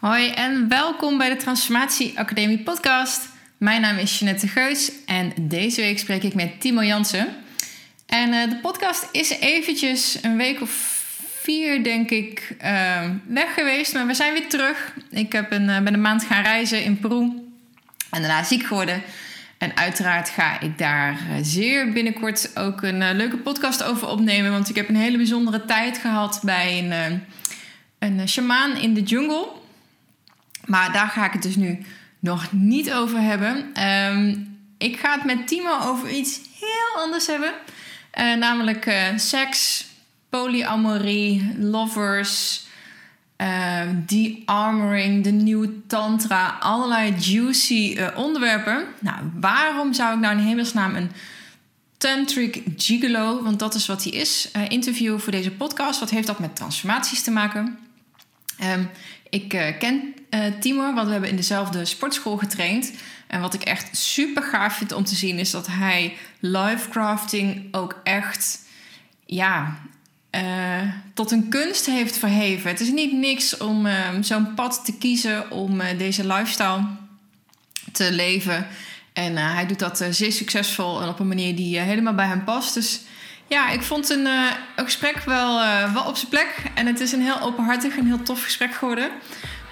Hoi en welkom bij de Transformatie Academie podcast. Mijn naam is Jeanette Geus en deze week spreek ik met Timo Jansen. En uh, de podcast is eventjes een week of vier, denk ik, uh, weg geweest. Maar we zijn weer terug. Ik heb een, uh, ben een maand gaan reizen in Peru en daarna ziek geworden. En uiteraard ga ik daar eh, zeer binnenkort ook een leuke podcast over opnemen. Want ik heb een hele bijzondere tijd gehad bij een, een shamaan in de jungle. Maar daar ga ik het dus nu nog niet over hebben. Um, ik ga het met Timo over iets heel anders hebben. Uh, namelijk uh, seks, polyamorie, lovers, uh, de-armoring, de nieuwe tantra. Allerlei juicy onderwerpen. Nou, waarom zou ik nou in hemelsnaam een tantric gigolo, want dat is wat hij is, interview voor deze podcast? Wat heeft dat met transformaties te maken? Um, ik uh, ken uh, Timo, want we hebben in dezelfde sportschool getraind. En wat ik echt super gaaf vind om te zien, is dat hij livecrafting ook echt, ja, uh, tot een kunst heeft verheven. Het is niet niks om zo'n pad te kiezen om deze lifestyle te leven. En hij doet dat zeer succesvol en op een manier die helemaal bij hem past. Dus ja, ik vond een, een gesprek wel, wel op zijn plek. En het is een heel openhartig en heel tof gesprek geworden.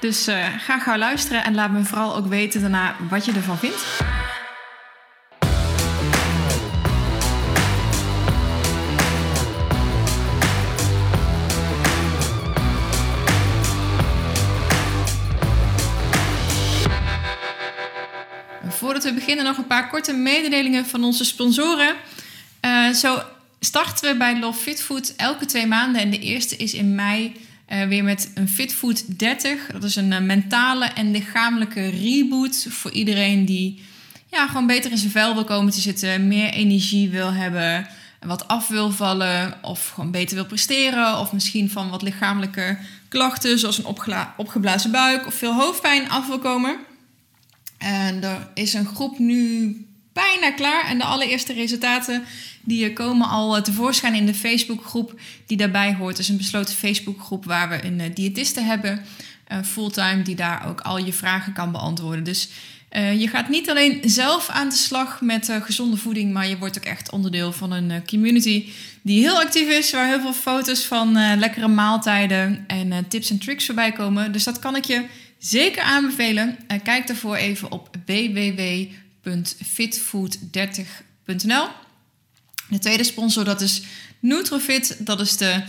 Dus uh, ga gauw luisteren en laat me vooral ook weten daarna wat je ervan vindt. Voordat we beginnen nog een paar korte mededelingen van onze sponsoren. zo starten we bij Love Fit Food elke twee maanden. En de eerste is in mei uh, weer met een Fit Food 30. Dat is een uh, mentale en lichamelijke reboot voor iedereen die ja, gewoon beter in zijn vel wil komen te zitten, meer energie wil hebben, wat af wil vallen of gewoon beter wil presteren. Of misschien van wat lichamelijke klachten zoals een opgeblazen buik of veel hoofdpijn af wil komen. En er is een groep nu bijna klaar. En de allereerste resultaten die komen al eh, tevoorschijn in de Facebookgroep die daarbij hoort. Is een besloten Facebookgroep waar we een uh, diëtiste hebben, uh, fulltime, die daar ook al je vragen kan beantwoorden. Dus je gaat niet alleen zelf aan de slag met gezonde voeding, maar je wordt ook echt onderdeel van een community die heel actief is, waar heel veel foto's van lekkere maaltijden en tips en tricks voorbij komen. Dus dat kan ik je zeker aanbevelen. kijk daarvoor even op www.fitfood30.nl. De tweede sponsor dat is Nutrofit. Dat is de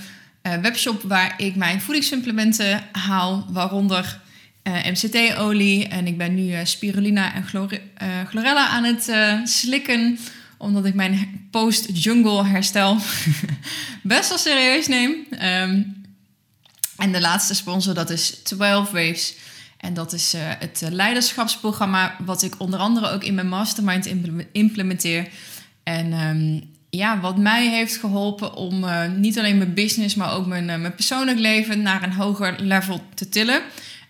uh, webshop waar ik mijn voedingssupplementen haal, waaronder eh, MCT-olie. En ik ben nu uh, spirulina en chlorella aan het slikken, omdat ik mijn post-jungle herstel best wel serieus neem. Um, en de laatste sponsor dat is 12 Waves. En dat is het leiderschapsprogramma wat ik onder andere ook in mijn mastermind implementeer. En um, ja, wat mij heeft geholpen om uh, niet alleen mijn business, maar ook mijn, mijn persoonlijk leven naar een hoger level te tillen.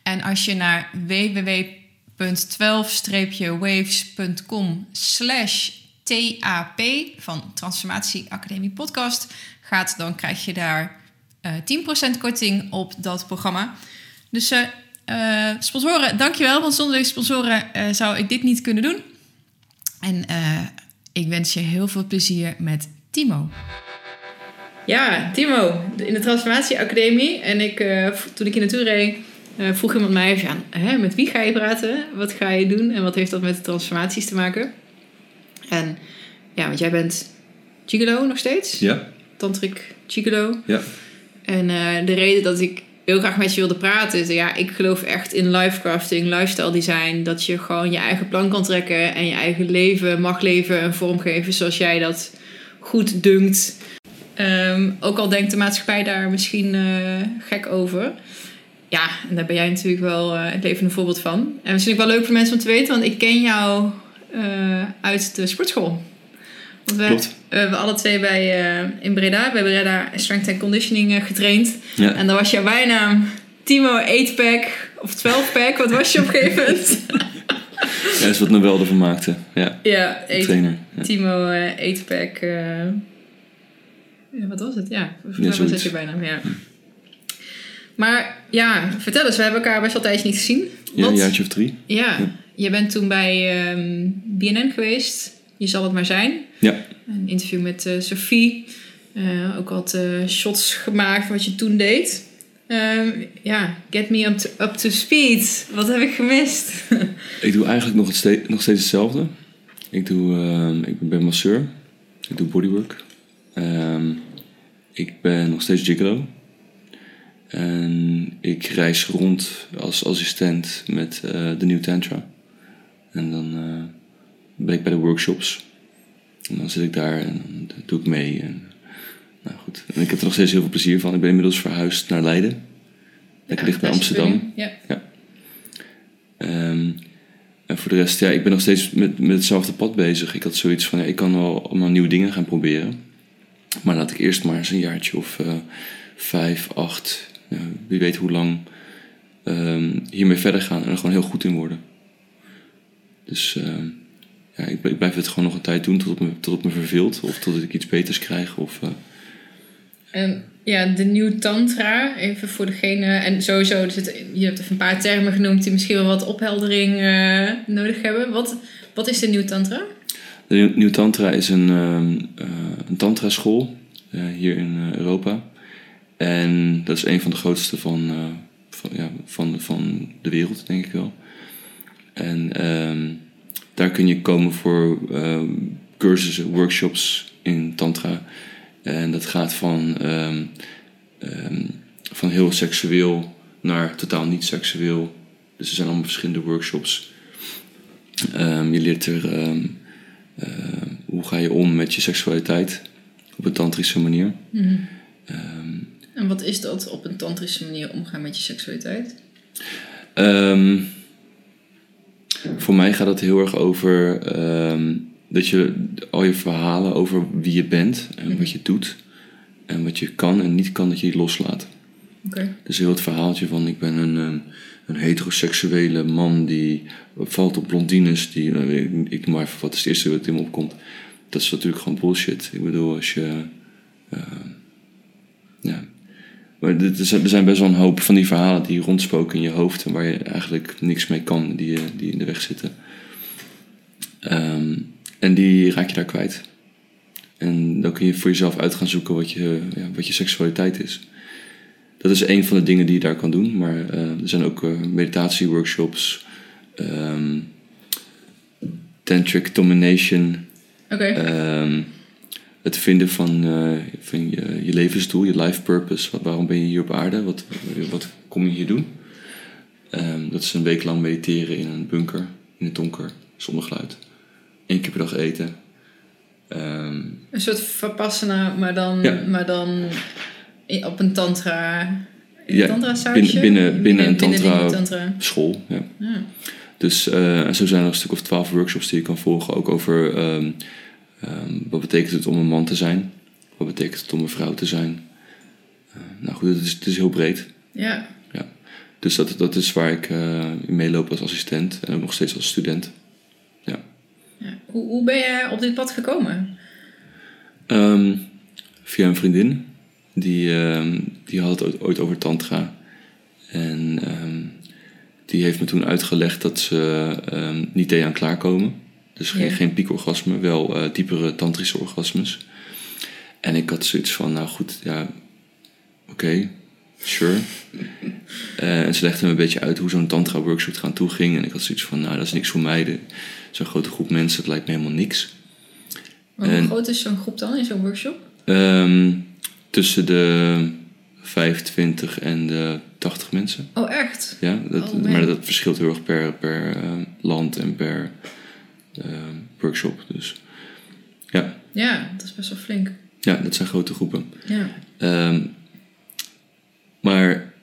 En als je naar www.12-waves.com slash TAP van Transformatie Academie Podcast gaat, dan krijg je daar uh, eh, 10% korting op dat programma. Dus sponsoren, dankjewel, want zonder deze sponsoren zou ik dit niet kunnen doen. En ik wens je heel veel plezier met Timo. Ja, Timo, in de Transformatie Academie. En ik, uh, toen ik hier naartoe reed, uh, vroeg iemand mij even aan, hè, met wie ga je praten? Wat ga je doen? En wat heeft dat met de transformaties te maken? En ja, want jij bent Gigolo nog steeds. Ja. Tantric Gigolo. Ja. En uh, de reden dat ik heel graag met je wilde praten. Dus ja, ik geloof echt in lifecrafting, lifestyle design. Dat je gewoon je eigen plan kan trekken en je eigen leven mag leven en vormgeven zoals jij dat goed dunkt. Um, ook al denkt de maatschappij daar misschien uh, gek over. Ja, en daar ben jij natuurlijk wel uh, het levende voorbeeld van. En misschien ook wel leuk voor mensen om te weten, want ik ken jou uh, uit de sportschool. We, Klopt. hebben alle twee bij, uh, in Breda, bij Breda Strength and Conditioning uh, getraind. Ja. En dan was jouw bijnaam Timo 8-pack of 12-pack. Wat was je op een gegeven moment? ja, dat is wat Nobel ervan maakte. Ja, ja, de trainer. Ja. Timo uh, 8-pack. ja, wat was het? Ja, volgens mij Ja, was je bijnaam, ja. Maar ja, vertel eens, we hebben elkaar best wel tijdje niet gezien. Ja, een jaartje of drie. ja, je bent toen bij ehm, BNN geweest. Je zal het maar zijn. Ja. Een interview met eh, Sophie. Eh, ook wat eh, shots gemaakt van wat je toen deed. Ehm, ja, get me up to, up to speed. Wat heb ik gemist? Ik doe eigenlijk nog, het ste- nog steeds hetzelfde. Ik, doe, ehm, ik ben masseur. Ik doe bodywork. Ehm, ik ben nog steeds gigolo. En ik reis rond als assistent met de New Tantra. En dan ben ik bij de workshops. En dan zit ik daar en dan doe ik mee. En, nou goed. En ik heb er nog steeds heel veel plezier van. Ik ben inmiddels verhuisd naar Leiden. Lekker dicht bij Amsterdam. Ja. Ehm, en voor de rest, ja, ik ben nog steeds met, met hetzelfde pad bezig. Ik had zoiets van, ja, ik kan wel allemaal nieuwe dingen gaan proberen. Maar laat ik eerst maar eens een jaartje of eh, vijf, acht, ja, wie weet hoe lang, ehm, hiermee verder gaan en er gewoon heel goed in worden. Dus ehm, ja, ik, ik blijf het gewoon nog een tijd doen tot het me, tot het me verveelt. Of tot ik iets beters krijg. Of, eh, En ja, de nieuw tantra, even voor degene... En sowieso, er zitten- je hebt even een paar termen genoemd... die misschien wel wat opheldering eh, nodig hebben. Wat, wat is de nieuw tantra? De Nieuw- Tantra is een, eh, een tantra school hier in Europa. En dat is een van de grootste van, van, ja, van, van de wereld, denk ik wel. En ehm, daar kun je komen voor ehm, cursussen, workshops in tantra. En dat gaat van, ehm, ehm, van heel seksueel naar totaal niet seksueel. Dus er zijn allemaal verschillende workshops. Je leert er hoe ga je om met je seksualiteit op een tantrische manier. Ehm, En wat is dat op een tantrische manier omgaan met je seksualiteit? Voor mij gaat het heel erg over ehm, dat je al je verhalen over wie je bent en wat je doet en wat je kan en niet kan, dat je die loslaat. Oké. Dus heel het verhaaltje van ik ben een, een, een heteroseksuele man die valt op blondines, die, nou, ik, ik noem maar even wat is het eerste wat in me opkomt. Dat is natuurlijk gewoon bullshit. Ik bedoel, als je. eh, ja. Maar dit is- er zijn best wel een hoop van die verhalen die rondspoken in je hoofd en waar je eigenlijk niks mee kan, die, je- die in de weg zitten. Ehm, en die raak je daar kwijt. En dan kun je voor jezelf uit gaan zoeken wat je, ja, wat je seksualiteit is. Dat is een van de dingen die je daar kan doen. Maar eh, er zijn ook eh, meditatieworkshops, ehm tantric domination, Oké. ehm, het vinden van, eh, van je, je levensdoel, je life purpose. Wat, waarom ben je hier op aarde? Wat, wat kom je hier doen? Ehm, dat is een week lang mediteren in een bunker, in het donker, zonder geluid. Eén keer per dag eten. Ehm, Een soort vipassana, maar dan, Ja. maar dan op een tantra... Ja, een tantra sausje? binnen- binnen- binnen een tantra- school, ja. Ja. Dus en zo zijn er een stuk of twaalf workshops die je kan volgen. Ook over ehm, ehm, wat betekent het om een man te zijn? Wat betekent het om een vrouw te zijn? Eh, nou goed, het is, het is heel breed. ja. Dus dat, dat is waar ik eh, in meeloop als assistent en ook nog steeds als student. Ja. Ja. Hoe, hoe ben je op dit pad gekomen? Ehm, via een vriendin. Die, ehm, die had het ooit, over tantra. En die heeft me toen uitgelegd dat ze niet deed aan klaarkomen. Dus geen, Ja. geen piekorgasme, wel eh, diepere tantrische orgasmes. En ik had zoiets van, nou goed, ja, oké, sure. Eh, en ze legde me een beetje uit hoe zo'n tantra-workshop eraan toe ging. En ik had zoiets van, nou, dat is niks voor mij. Zo'n grote groep mensen, dat lijkt me helemaal niks. Maar hoe groot is zo'n groep dan in zo'n workshop? Ehm, tussen de 25 en de 80 mensen. Oh, echt? Ja, dat, Oh, maar dat verschilt heel erg per, per eh, land en per workshop. Dus ja. Ja, dat is best wel flink. ja, dat zijn grote groepen. Ja. Ehm, maar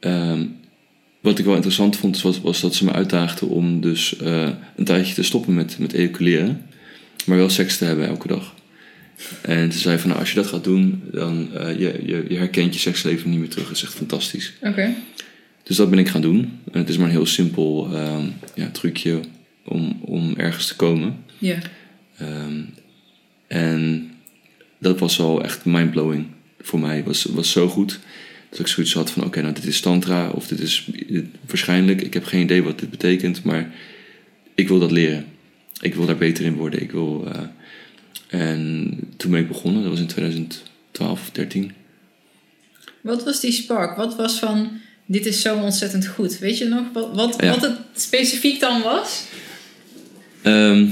ehm, wat ik wel interessant vond, was, was dat ze me uitdaagden om dus eh, een tijdje te stoppen met, met ejaculeren. Maar wel seks te hebben elke dag. En ze zei van, nou, als je dat gaat doen, dan uh, je, je, je herkent je seksleven niet meer terug. Dat is echt fantastisch. Oké. Dus dat ben ik gaan doen. En het is maar een heel simpel ehm, ja, trucje om, om ergens te komen. Ja. Ehm, en dat was al echt mindblowing voor mij. Was, was zo goed. Dat ik zoiets had van, oké, nou dit is tantra of dit is dit, waarschijnlijk, ik heb geen idee wat dit betekent, maar ik wil dat leren. Ik wil daar beter in worden. Ik wil, uh, en toen ben ik begonnen, dat was in 2012 of 13. Wat was die spark? Wat was van, dit is zo ontzettend goed? Weet je nog wat, wat, Ja. wat het specifiek dan was? Ehm,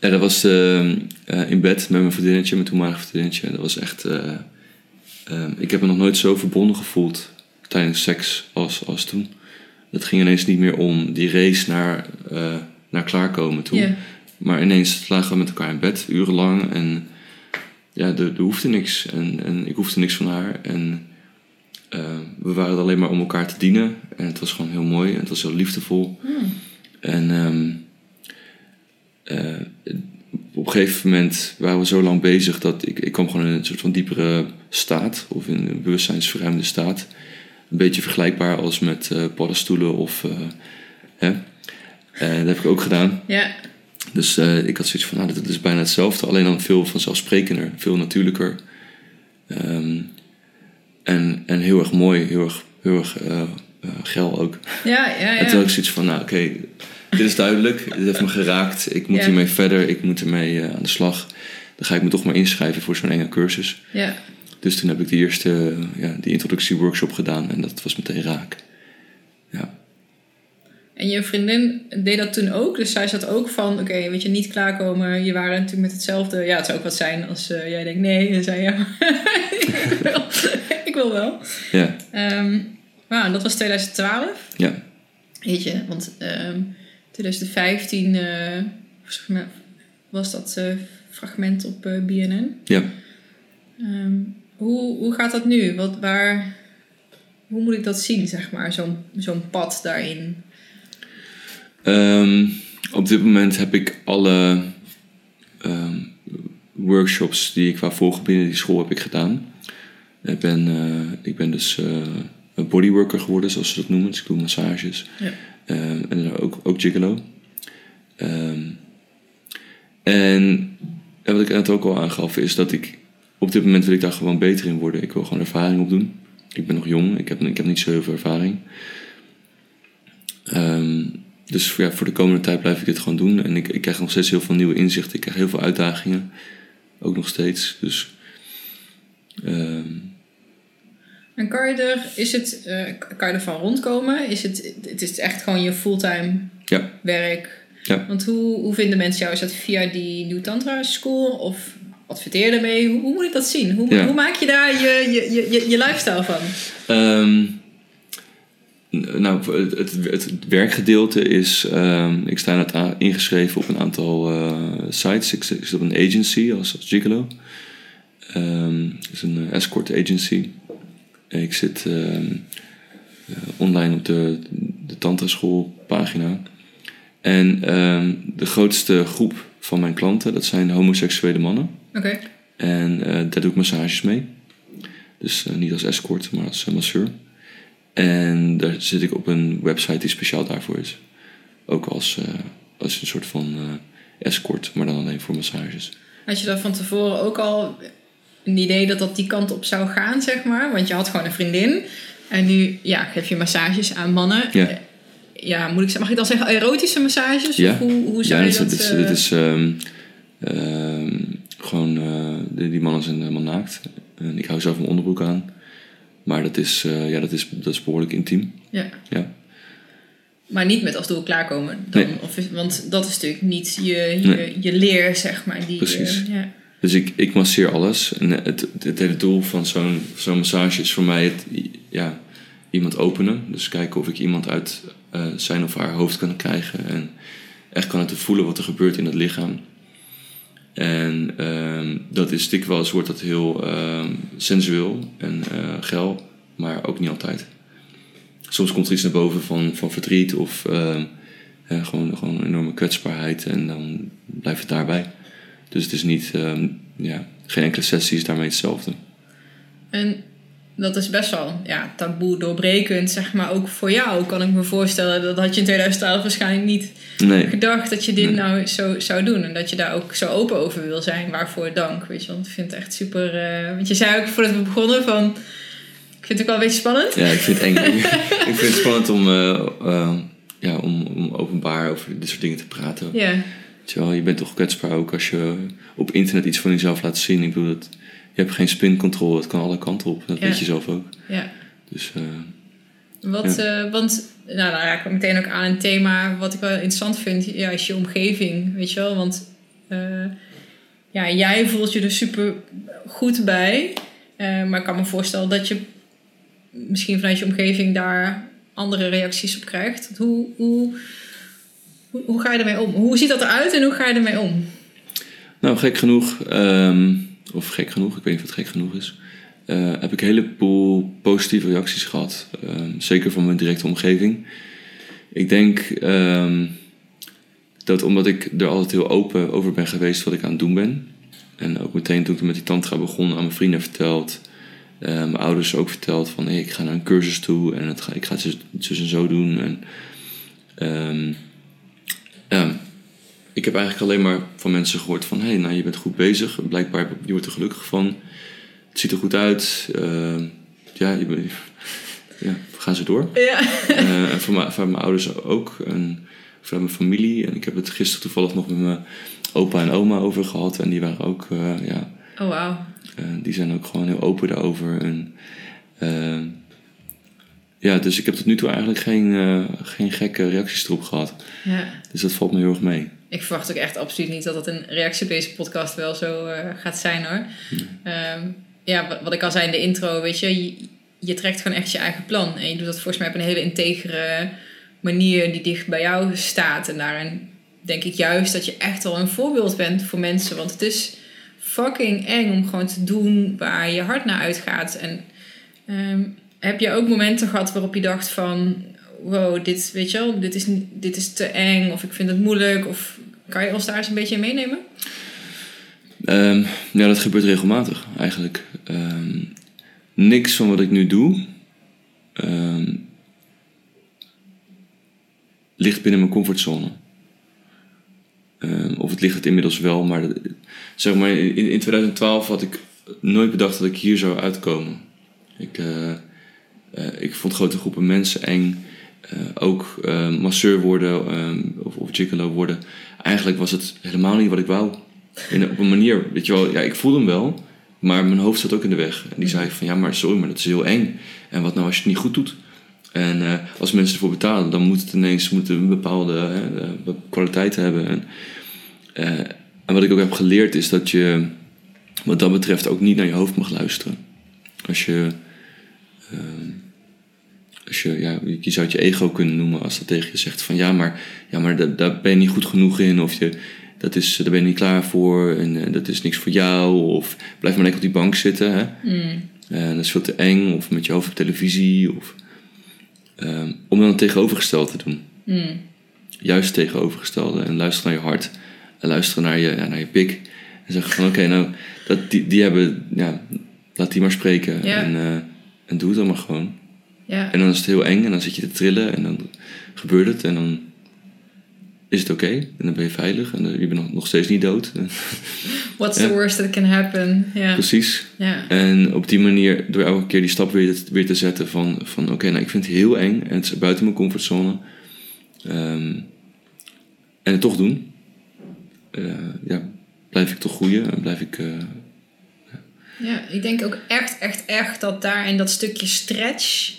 ja, dat was eh, eh, in bed met mijn vriendinnetje, mijn toenmalige vriendinnetje. Dat was echt... eh, ehm, ik heb me nog nooit zo verbonden gevoeld tijdens seks als, als toen. Het ging ineens niet meer om die race naar, eh, naar klaarkomen toe. Ja. Maar ineens lagen we met elkaar in bed, urenlang. En ja, er, er hoefde niks. En, en ik hoefde niks van haar. En we waren alleen maar om elkaar te dienen. En het was gewoon heel mooi. En het was heel liefdevol. Hmm. En ehm, eh, op een gegeven moment waren we zo lang bezig dat ik, ik kwam gewoon in een soort van diepere staat. Of in een bewustzijnsverruimde staat. Een beetje vergelijkbaar als met eh paddenstoelen of... eh, hè. Eh, dat heb ik ook gedaan. Ja. Dus eh, ik had zoiets van, nou, dit is bijna hetzelfde, alleen dan veel vanzelfsprekender, veel natuurlijker. Ehm, en, en heel erg mooi, heel erg, heel erg eh, eh, geil ook. Ja, ja, ja. En toen had ik zoiets van, nou oké, dit is duidelijk, dit heeft me geraakt, ik moet hiermee verder, ik moet ermee eh, aan de slag. Dan ga ik me toch maar inschrijven voor zo'n enge cursus. ja. Dus toen heb ik de eerste, eh, ja, die introductieworkshop gedaan en dat was meteen raak. Ja, En je vriendin deed dat toen ook? Dus zij zat ook van, oké, weet je, niet klaarkomen. Je waren natuurlijk met hetzelfde. Ja, het zou ook wat zijn als eh, jij denkt nee. En zei ja, ik, wil, ik wil wel. ja, Ehm wauw, en dat was 2012. ja. Weet je, want ehm 2015 eh, was dat eh, fragment op eh, BNN. ja. Ehm, hoe, hoe gaat dat nu? Wat, waar, hoe moet ik dat zien, zeg maar, zo'n zo'n pad daarin? Ehm, op dit moment heb ik alle ehm, workshops die ik wou volgen binnen die school heb ik gedaan. Ik ben, ik ben dus een bodyworker geworden, zoals ze dat noemen. Dus ik doe massages. Ja. Ehm, en ook, ook gigolo. Ehm, en wat ik net ook al aangaf, is dat ik op dit moment wil ik daar gewoon beter in worden. Ik wil gewoon ervaring opdoen. Ik ben nog jong, ik heb, ik heb niet zo heel veel ervaring. Ehm, dus ja, voor de komende tijd blijf ik dit gewoon doen. En ik, ik krijg nog steeds heel veel nieuwe inzichten. Ik krijg heel veel uitdagingen. Ook nog steeds. Dus En kan je er, is het, eh, kan je ervan rondkomen? Is het, het is echt gewoon je fulltime ja, werk? Ja. Want hoe, hoe vinden mensen jou? Is dat via die New Tantra School? Of adverteer ermee? Hoe, hoe moet ik dat zien? Hoe, Ja. hoe maak je daar je, je, je, je, lifestyle van? Ehm, nou, het, het, het werkgedeelte is... ehm, ik sta net ingeschreven op een aantal eh, sites. Ik, zit- ik zit op een agency als, als gigolo. Ehm, Het is een eh, escort agency. Ik zit ehm, eh, online op de, de Tantra School pagina. En ehm, de grootste groep van mijn klanten, dat zijn homoseksuele mannen. Oké. En eh, daar doe ik massages mee. Dus eh, niet als escort, maar als masseur. En daar zit ik op een website die speciaal daarvoor is. Ook als, als een soort van escort, maar dan alleen voor massages. Had je daar van tevoren ook al een idee dat dat die kant op zou gaan, zeg maar? Want je had gewoon een vriendin. En nu ja, geef je massages aan mannen. Ja. Eh, Ja, moet ik, zeggen- mag ik dan zeggen erotische massages? Ja. Of hoe, hoe zou ja, je dit, dat... dit, is- eh, dit is ehm, ehm, gewoon, eh, die, die mannen zijn helemaal naakt. En ik hou zelf mijn onderbroek aan. Maar dat is, eh, ja, dat is, dat is behoorlijk intiem. ja. Ja. Maar niet met als doel klaarkomen dan. Nee. Of want dat is natuurlijk niet je, je, Nee. je leer, zeg maar. Die, Precies. eh, ja. Dus ik, ik masseer alles. En het, het hele doel van zo'n massage is voor mij het, ja, iemand openen. Dus kijken of ik iemand uit eh, zijn of haar hoofd kan krijgen. En echt kan laten voelen wat er gebeurt in het lichaam. En ehm, dat is dikwijls wordt dat heel ehm, sensueel en eh geil, maar ook niet altijd. Soms komt er iets naar boven van, van verdriet of ehm, ja, gewoon, gewoon een enorme kwetsbaarheid en dan blijft het daarbij. Dus het is niet, ehm, ja, geen enkele sessie is daarmee hetzelfde. En dat is best wel ja, taboe doorbrekend, zeg maar. Ook voor jou kan ik me voorstellen. Dat had je in 2012 waarschijnlijk niet Nee, gedacht dat je dit Nee. nou zo zou doen. En dat je daar ook zo open over wil zijn. Waarvoor dank, weet je. Want ik vind het echt super... eh, want je zei ook voordat we begonnen van... Ik vind het ook wel een beetje spannend. Ja, ik vind het eng. ik vind het spannend om, uh, uh, ja, om, om openbaar over dit soort dingen te praten. Ja. Je, wel, je bent toch kwetsbaar ook als je op internet iets van jezelf laat zien. Ik bedoel, dat, je hebt geen spincontrole, het kan alle kanten op. Dat Ja. weet je zelf ook. Ja. Dus eh, Wat, eh, want, nou, dan raak ik meteen ook aan een thema wat ik wel interessant vind. Ja, is je omgeving, weet je wel. Want eh, ja, jij voelt je er super goed bij. Maar ik kan me voorstellen dat je misschien vanuit je omgeving daar andere reacties op krijgt. Hoe, hoe, hoe, ga je ermee om? Hoe ziet dat eruit en hoe ga je ermee om? Nou, gek genoeg, ehm, of gek genoeg, ik weet niet of het gek genoeg is, eh, heb ik een heleboel positieve reacties gehad. Ehm, zeker van mijn directe omgeving. Ik denk ehm, dat omdat ik er altijd heel open over ben geweest wat ik aan het doen ben. En ook meteen toen ik met die tantra begon aan mijn vrienden verteld. eh, mijn ouders ook verteld van ik ga naar een cursus toe en het ga, ik ga het zus en zo doen. En, ja, ik heb eigenlijk alleen maar van mensen gehoord van... hé, hey, nou, je bent goed bezig. Blijkbaar, je wordt er gelukkig van. Het ziet er goed uit. Eh, ja, je bent- ja, gaan ze door. Ja. Eh, en van, mijn, van mijn ouders ook. En van mijn familie. En ik heb het gisteren toevallig nog met mijn opa en oma over gehad. En die waren ook, eh, ja... Oh, wauw. eh, die zijn ook gewoon heel open daarover. En, eh, ja, dus ik heb tot nu toe eigenlijk geen, eh, geen gekke reacties erop gehad. Ja. Dus dat valt me heel erg mee. Ik verwacht ook echt absoluut niet dat het een reactie op deze podcast wel zo eh, gaat zijn hoor. Ehm, ja, wat, wat ik al zei in de intro, weet je, je, je trekt gewoon echt je eigen plan. En je doet dat volgens mij op een hele integere manier die dicht bij jou staat. En daarin denk ik juist dat je echt al een voorbeeld bent voor mensen. Want het is fucking eng om gewoon te doen waar je hart naar uitgaat. En ehm, heb je ook momenten gehad waarop je dacht van... Wow, dit, weet je wel, dit is, dit is te eng of ik vind het moeilijk. Of kan je ons daar eens een beetje in meenemen? Ehm, ja, dat gebeurt regelmatig eigenlijk. Ehm, niks van wat ik nu doe ehm, ligt binnen mijn comfortzone. Of het ligt het inmiddels wel, maar zeg maar in, in 2012 had ik nooit bedacht dat ik hier zou uitkomen. Ik, eh, ik vond grote groepen mensen eng. Eh, ook eh, masseur worden ehm, of, of worden. Eigenlijk was het helemaal niet wat ik wou. In, op een manier, weet je wel, ja, ik voelde hem wel, maar mijn hoofd zat ook in de weg. En die zei van, ja, maar sorry, maar dat is heel eng. En wat nou als je het niet goed doet? En eh, als mensen ervoor betalen, dan moet het ineens een bepaalde eh, kwaliteit hebben. En, eh, en wat ik ook heb geleerd is dat je, wat dat betreft, ook niet naar je hoofd mag luisteren. Als je, ehm, als je, ja, je zou het je ego kunnen noemen als dat tegen je zegt van ja, maar, ja, maar daar, daar ben je niet goed genoeg in. Of je, dat is, daar ben je niet klaar voor en eh, dat is niks voor jou. Of blijf maar lekker op die bank zitten. Hè? En dat is veel te eng. Of met je hoofd op televisie. Of, ehm, om dan het tegenovergesteld te doen. Juist het tegenovergestelde. En luisteren naar je hart. En luisteren naar je, ja, naar je pik. En zeggen van oké, nou, dat, die, die hebben, ja, laat die maar spreken. En, eh, en doe het dan maar gewoon. Ja. En dan is het heel eng en dan zit je te trillen en dan gebeurt het en dan is het oké. En dan ben je veilig en dan, je bent nog, nog steeds niet dood. What's Ja. the worst that can happen? Ja. Precies. Ja. En op die manier, door elke keer die stap weer, te- weer te zetten van, van oké, nou ik vind het heel eng en het is buiten mijn comfortzone. Ehm, en het toch doen. Eh, ja, blijf ik toch groeien en blijf ik... eh, Ja, ik denk ook echt, echt, echt dat daar in dat stukje stretch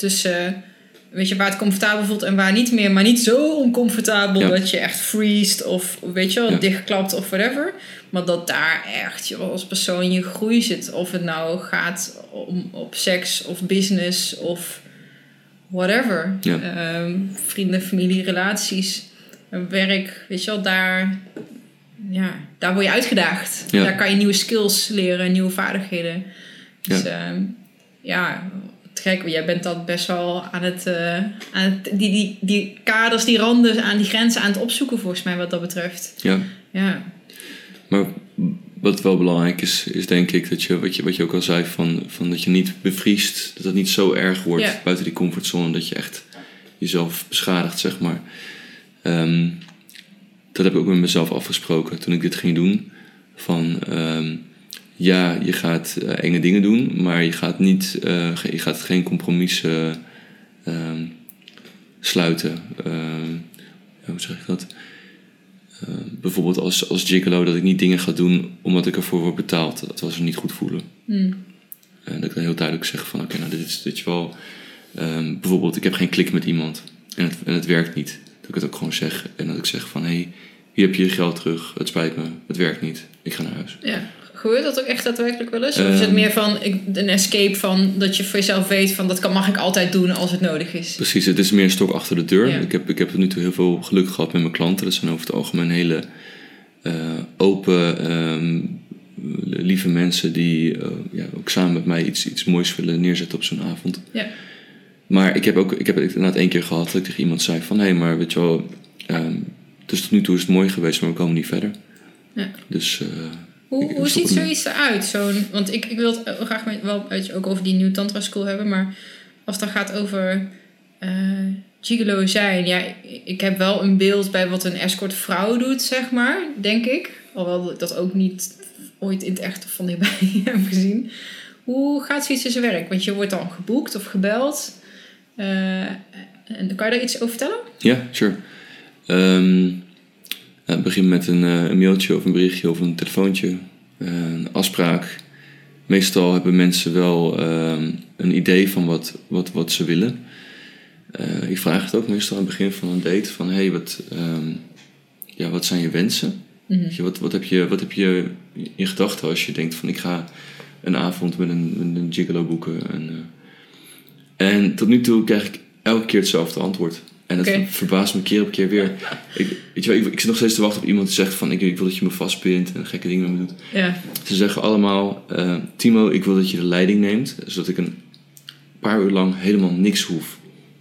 tussen, weet je, waar het comfortabel voelt en waar niet meer, maar niet zo oncomfortabel Ja. dat je echt freest of, weet je wel, Ja. dichtklapt of whatever. Maar dat daar echt je als persoon je groei zit. Of het nou gaat om op seks of business of whatever. Ja. Ehm, vrienden, familie, relaties, werk, weet je wel, daar, ja, daar word je uitgedaagd. Daar kan je nieuwe skills leren, nieuwe vaardigheden. Dus ja, ja het gek, jij bent dat best wel aan het, eh, aan het die, die, die kaders, die randen, aan die grenzen aan het opzoeken volgens mij wat dat betreft. ja, Ja, Maar wat wel belangrijk is, is denk ik dat je, wat je, wat je ook al zei, van, van dat je niet bevriest, dat het niet zo erg wordt Ja. buiten die comfortzone, dat je echt jezelf beschadigt, zeg maar. Ehm, dat heb ik ook met mezelf afgesproken toen ik dit ging doen. Van, ehm, ja, je gaat eh, enge dingen doen, maar je gaat, niet, eh, je gaat geen compromissen ehm, sluiten. Ehm, hoe zeg ik dat? Ehm, bijvoorbeeld als, als gigolo dat ik niet dingen ga doen omdat ik ervoor word betaald. Dat was er niet goed voelen. Hmm. En dat ik dan heel duidelijk zeg van oké, nou dit is, dit is wel... bijvoorbeeld ik heb geen klik met iemand en het, en het werkt niet. Dat ik het ook gewoon zeg en dat ik zeg van hé, hey, hier heb je je geld terug. Het spijt me, het werkt niet. Ik ga naar huis. Ja. Gebeurt dat ook echt daadwerkelijk wel eens? Of is het Ehm. meer van een escape van dat je voor jezelf weet van dat kan, mag ik altijd doen als het nodig is? Precies, het is meer een stok achter de deur. Ja. Ik, heb, ik heb tot nu toe heel veel geluk gehad met mijn klanten. Dat zijn over het algemeen hele eh, open, ehm, lieve mensen die eh, ja, ook samen met mij iets, iets moois willen neerzetten op zo'n avond. Ja. Maar ik heb ook ik heb het inderdaad één keer gehad dat ik tegen iemand zei van hé, maar weet je wel, ehm, dus tot nu toe is het mooi geweest, maar we komen niet verder. Ja. Dus eh, Hoe, hoe ziet zoiets eruit? Zo'n, want ik, ik wil het graag met, wel ook over die New Tantra School hebben. Maar als het dan gaat over eh gigolo zijn. Ja, ik- heb wel een beeld bij wat een escort vrouw doet, zeg maar. Denk ik. Alhoewel ik dat ook niet ooit in het echt van dichtbij heb gezien. Hoe gaat zoiets in zijn werk? Want je wordt dan geboekt of gebeld. Eh, en kan je daar iets over vertellen? Ja, sure. Ehm, het begint met een, eh, een mailtje of een berichtje of een telefoontje. eh, een afspraak. Meestal hebben mensen wel ehm, een idee van wat, wat, wat ze willen. Eh, ik vraag het ook meestal aan het begin van een date. Van, hey, wat, ehm, ja, wat zijn je wensen? Mhm. Wat, wat, heb je, wat heb je in gedachten als je denkt van ik ga een avond met een, met een gigolo boeken? En, eh, en tot nu toe krijg ik elke keer hetzelfde antwoord. En dat verbaast me keer op keer weer. Ik, weet je wel, ik, ik zit nog steeds te wachten op iemand die zegt van ik, ik wil dat je me vastbindt en gekke dingen met me doet. Ja. Ze zeggen allemaal, eh, Timo, ik wil dat je de leiding neemt, zodat ik een paar uur lang helemaal niks hoef.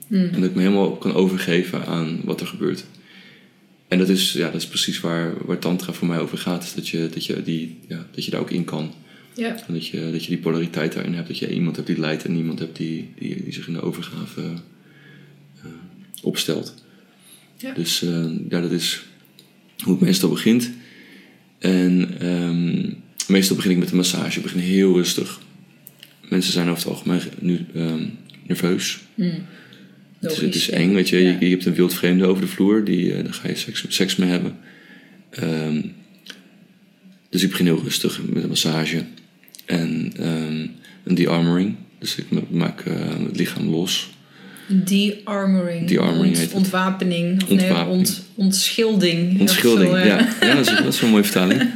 Mm. En dat ik me helemaal kan overgeven aan wat er gebeurt. En dat is, ja, dat is precies waar, waar Tantra voor mij over gaat. Is dat, je, dat, je die, ja, dat je daar ook in kan. Ja. En dat je, dat je die polariteit daarin hebt. Dat je iemand hebt die leidt en iemand hebt die, die, die zich in de overgave opstelt. Ja. Dus eh, ja, dat is hoe het meestal begint. En ehm, meestal begin ik met een massage. Ik begin heel rustig. Mensen zijn over het algemeen nu ehm, nerveus. Mm. Het is, het is eng, weet je. Ja. Je, je hebt een wild vreemde over de vloer, die, eh, daar ga je seks, seks mee hebben. Ehm, dus ik begin heel rustig met een massage en een de-armoring. Dus ik ma- maak eh, het lichaam los. De-armoring. De-armoring Ont- heet het. Ontwapening. Of nee, Ontwapening. ont, ontschilding. Ontschilding, zo, eh. ja. ja dat, is, dat is wel een mooie vertaling.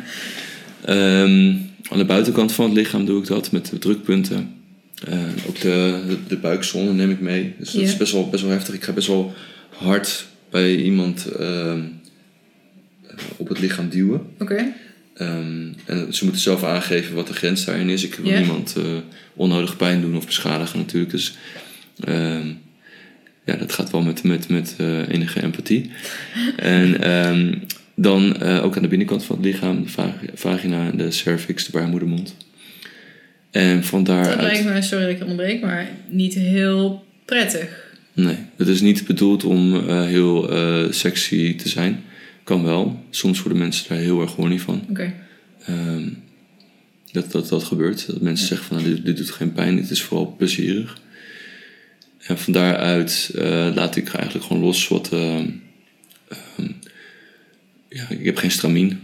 Ehm, aan de buitenkant van het lichaam doe ik dat met de drukpunten. Eh, ook de, de, de buikzone neem ik mee. Dus dat Ja. is best wel, best wel heftig. Ik ga best wel hard bij iemand ehm, op het lichaam duwen. Oké. Ehm, en ze moeten zelf aangeven wat de grens daarin is. Ik wil Ja. niemand eh, onnodig pijn doen of beschadigen natuurlijk. Dus ehm, ja, dat gaat wel met, met, met eh, enige empathie. en ehm, dan eh, ook aan de binnenkant van het lichaam, de vagina, de cervix, de baarmoedermond. En van Dat daaruit... lijkt me, sorry dat ik onderbreek, maar niet heel prettig. Nee, het is niet bedoeld om eh, heel sexy te zijn. Kan wel. Soms worden mensen daar heel erg horny van. Oké. Ehm, dat, dat dat gebeurt. Dat mensen zeggen van nou, dit, dit doet geen pijn, dit is vooral plezierig. En van daaruit eh, laat ik eigenlijk gewoon los wat. ehm, ehm, ja, ik heb geen stramien.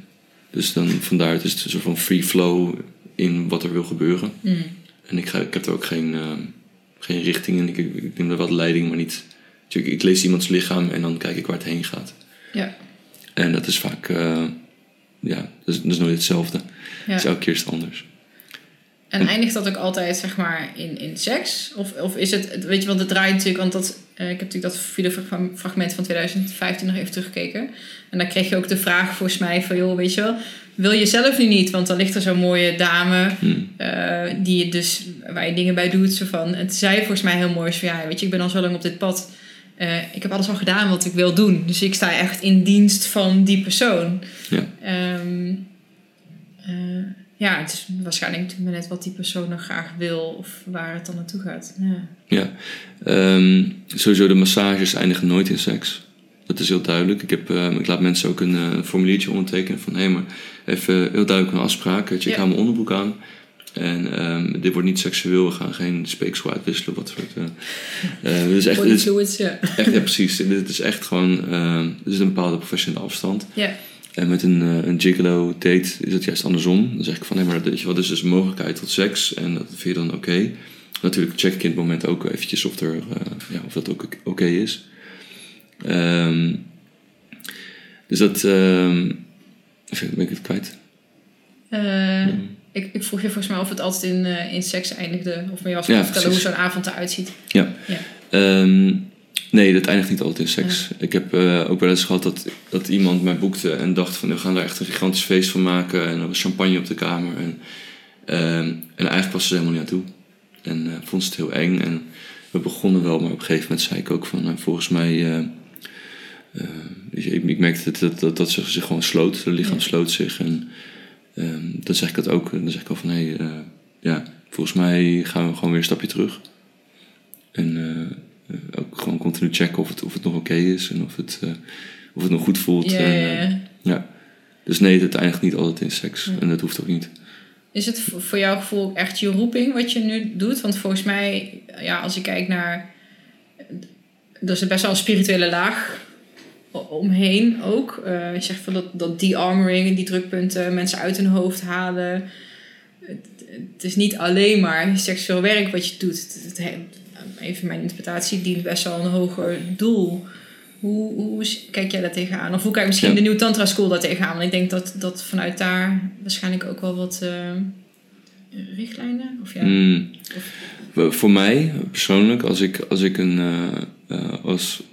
Dus dan van daaruit is het een soort van free flow in wat er wil gebeuren. Mm. En ik, ga, ik heb er ook geen, ehm, geen richting in. Ik, ik, neem er de leiding, maar niet. Ik, ik lees iemands lichaam en dan kijk ik waar het heen gaat. Ja. En dat is vaak. eh, ja, dat is, dat is nooit hetzelfde. ja. Dus elke keer is het anders. En eindigt dat ook altijd, zeg maar, in, in seks? Of, of is het, weet je, want het draait natuurlijk, want dat, eh, ik heb natuurlijk dat videofragment van 2015 nog even teruggekeken. En dan kreeg je ook de vraag volgens mij van, joh, weet je wel, wil je zelf nu niet? Want dan ligt er zo'n mooie dame, Hmm. eh, die je dus, waar je dingen bij doet, zo van. En toen zei volgens mij heel mooi, zo van, ja, weet je, ik ben al zo lang op dit pad. Eh, ik heb alles al gedaan wat ik wil doen. Dus ik sta echt in dienst van die persoon. Ja. Ehm, eh, ja, het is waarschijnlijk maar net wat die persoon nog graag wil of waar het dan naartoe gaat. Ja. Ja. Ehm, sowieso de massages eindigen nooit in seks. Dat is heel duidelijk. Ik, heb, eh, ik laat mensen ook een eh, formuliertje ondertekenen van... hé, hey, maar even heel duidelijk een afspraak. Weet je, ik Ja. hou mijn onderbroek aan. En ehm, dit wordt niet seksueel. We gaan geen speeksel uitwisselen. Wat soort... eh eh, dus echt, Body dit is fluids, ja. echt ja, precies. Dit is echt gewoon... ehm dit is een bepaalde professionele afstand. Ja, En met een, eh, een gigolo date is het juist andersom. Dan zeg ik van, hé, maar weet je, wat is dus mogelijkheid tot seks? En dat vind je dan oké. Natuurlijk check ik in het moment ook eventjes of, er, eh, ja, of dat ook oké is. Ehm, dus dat... even, ben ik het kwijt? Eh, ik, ik vroeg je volgens mij of het altijd in, in seks eindigde. Of me je was Ja, vertellen hoe zo'n avond eruit ziet. Ja. Ja. Ehm, nee, dat eindigt niet altijd in seks. Ik heb eh, ook wel eens gehad dat, dat iemand mij boekte en dacht van... we gaan daar echt een gigantisch feest van maken. En er was champagne op de kamer. En, ehm, en eigenlijk was ze er helemaal niet aan toe. En eh, vond ze het heel eng. En we begonnen wel, maar op een gegeven moment zei ik ook van... nou, volgens mij... eh, ik, ik merkte dat, dat, dat, dat ze zich gewoon sloot. Het lichaam Ja. sloot zich. En ehm, dan zeg ik dat ook. Dan zeg ik al van... hé, eh, ja, volgens mij gaan we gewoon weer een stapje terug. En ook gewoon continu checken of het, of het nog oké is en of het, eh, of het nog goed voelt. Ja, en, ja, eh, ja. Dus nee, het eindigt niet altijd in seks. Ja. En dat hoeft ook niet. Is het voor jouw gevoel ook echt je roeping wat je nu doet? Want volgens mij, ja, als ik kijk naar... Er is best wel een spirituele laag omheen ook. Eh, je zegt van dat, dat de-armoring, die drukpunten, mensen uit hun hoofd halen. Het, het is niet alleen maar seksueel werk wat je doet. Het, het, he- even mijn interpretatie, dient best wel een hoger doel. Hoe, hoe kijk jij daar tegenaan? Of hoe kijkt misschien Ja. de Nieuw Tantra School daar tegenaan? Want ik denk dat, dat vanuit daar waarschijnlijk ook wel wat eh, richtlijnen... Of ja, Mm. Voor- Voor mij persoonlijk, als ik, als, ik een, eh, eh, als,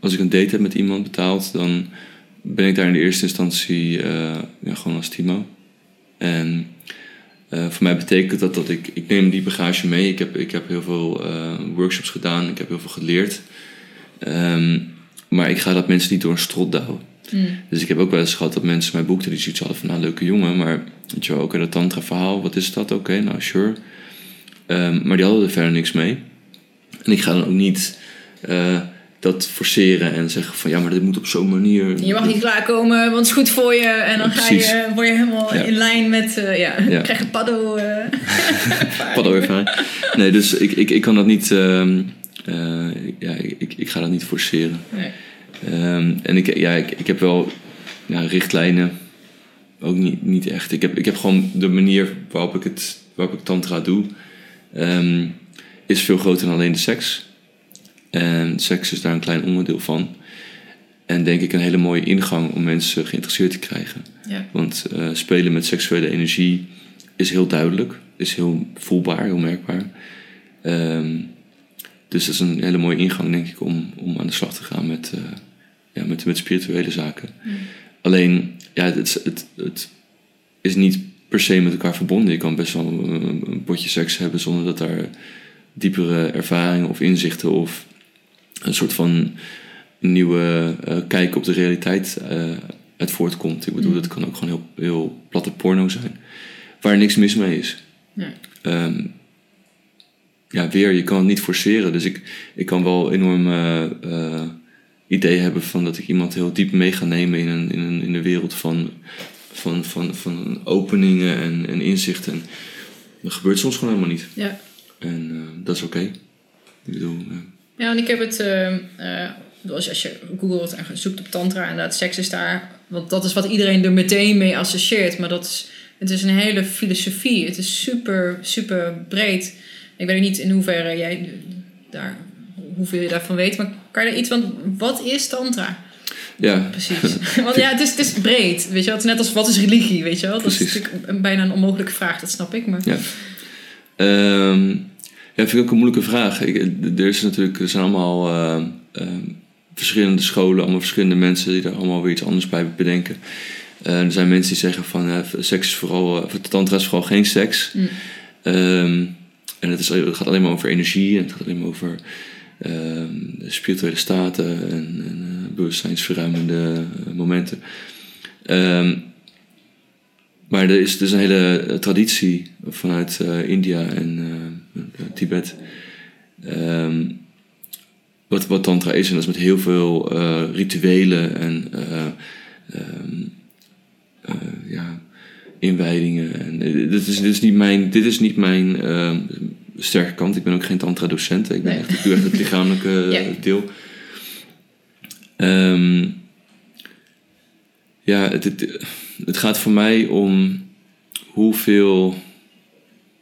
als ik een date heb met iemand betaald, dan ben ik daar in de eerste instantie ja, gewoon als Timo. En eh, voor mij betekent dat dat ik, ik neem die bagage mee. Ik heb, ik heb heel veel eh, workshops gedaan, ik heb heel veel geleerd. Ehm, maar ik ga dat mensen niet door een strot douwen. Mm. Dus ik heb ook wel eens gehad dat mensen mij boekten die zoiets hadden van, nou, leuke jongen, maar weet je wel, ook in dat tantra verhaal, wat is dat? Oké, nou, sure. Ehm, maar die hadden er verder niks mee. En ik ga dan ook niet eh, dat forceren en zeggen van, ja, maar dit moet op zo'n manier. Je mag niet klaarkomen, want het is goed voor je. En dan ga je, precies. word je helemaal Ja. in lijn met... eh, ja, Ja. krijg je paddo... eh Paddo ervaring. Nee, dus ik, ik, ik kan dat niet, ehm, eh, ja, ik, ik ga dat niet forceren. Nee. Ehm, en ik, ja, ik, ik heb wel ja, richtlijnen. Ook niet, niet echt. Ik heb, ik heb gewoon de manier waarop ik, het, waarop ik tantra doe. ehm, is veel groter dan alleen de seks. En seks is daar een klein onderdeel van. En denk ik een hele mooie ingang om mensen geïnteresseerd te krijgen. Ja. Want eh, spelen met seksuele energie is heel duidelijk. Is heel voelbaar, heel merkbaar. Ehm, dus dat is een hele mooie ingang, denk ik, om, om aan de slag te gaan met, eh, ja, met, met spirituele zaken. Alleen, ja, het, het, het is niet per se met elkaar verbonden. Je kan best wel een, een potje seks hebben zonder dat daar diepere ervaringen of inzichten of een soort van nieuwe eh, kijk op de realiteit eh, uit voortkomt. Ik bedoel, Mm. dat kan ook gewoon heel, heel platte porno zijn. Waar niks mis mee is. Nee. Ehm, ja, weer, je kan het niet forceren. Dus ik, ik kan wel enorm eh, idee hebben van dat ik iemand heel diep mee ga nemen in, een, in, een, in de wereld van, van, van, van openingen en, en inzichten. Dat gebeurt soms gewoon helemaal niet. Ja. En dat is oké. Ik bedoel, ja, en ik heb het... eh, als, als je googelt en zoekt op tantra, inderdaad, seks is daar... Want dat is wat iedereen er meteen mee associeert. Maar dat is, het is een hele filosofie. Het is super, super breed. Ik weet niet in hoeverre jij daar... Hoeveel je daarvan weet, maar kan je daar iets van... Wat is tantra? ja, Precies. Want ja, het is, het is breed. Weet je wel? Het is net als wat is religie, weet je wel? Dat is natuurlijk een- bijna een onmogelijke vraag, dat snap ik. Maar Ja. Ehm, ja, vind ik ook een moeilijke vraag. Ik, er, is natuurlijk, er zijn allemaal ehm, ehm, verschillende scholen, allemaal verschillende mensen die er allemaal weer iets anders bij bedenken. Eh, er zijn mensen die zeggen van eh, seks is vooral, of tantra is vooral geen seks. Mm. Ehm, en het, is, het gaat alleen maar over energie en het gaat alleen maar over ehm, spirituele staten en, en eh, bewustzijnsverruimende eh, momenten. Ehm, maar er is dus een hele eh, traditie vanuit eh, India en eh, Tibet. ehm, wat, wat tantra is. En dat is met heel veel eh, rituelen en eh, ja, inwijdingen. En, dit, is, dit is niet mijn, dit is niet mijn ehm, sterke kant. Ik ben ook geen tantra-docent. Ik, ben Nee. echt, ik doe echt het lichamelijke Ja. deel. Ja, het, het, het gaat voor mij om hoeveel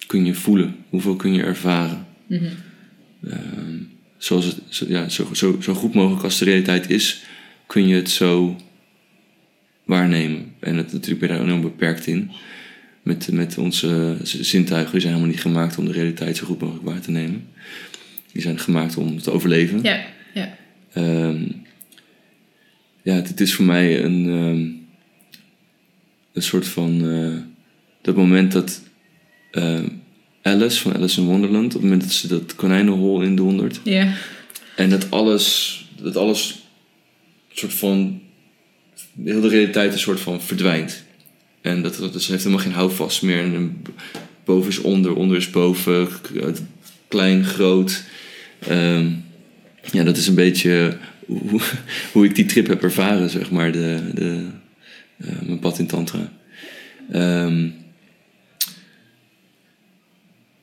kun je voelen, hoeveel kun je ervaren. Mhm. Ehm, zoals het, zo, ja, zo, zo, zo goed mogelijk als de realiteit is, kun je het zo waarnemen. En het, natuurlijk ben je daar enorm beperkt in. Met, met onze zintuigen, die zijn helemaal niet gemaakt om de realiteit zo goed mogelijk waar te nemen. Die zijn gemaakt om te overleven. Ja, ja. Ehm, ja, het, het is voor mij een, ehm, een soort van. eh, dat moment dat ehm, Alice van Alice in Wonderland, op het moment dat ze dat konijnenhol indondert. Ja. En dat alles, dat alles soort van. Heel de realiteit een soort van verdwijnt. En dat, dat ze heeft helemaal geen houvast meer. En boven is onder, onder is boven, klein, groot. Ehm, ja, dat is een beetje hoe, hoe ik die trip heb ervaren, zeg maar, de, de, eh, mijn pad in Tantra. Ehm,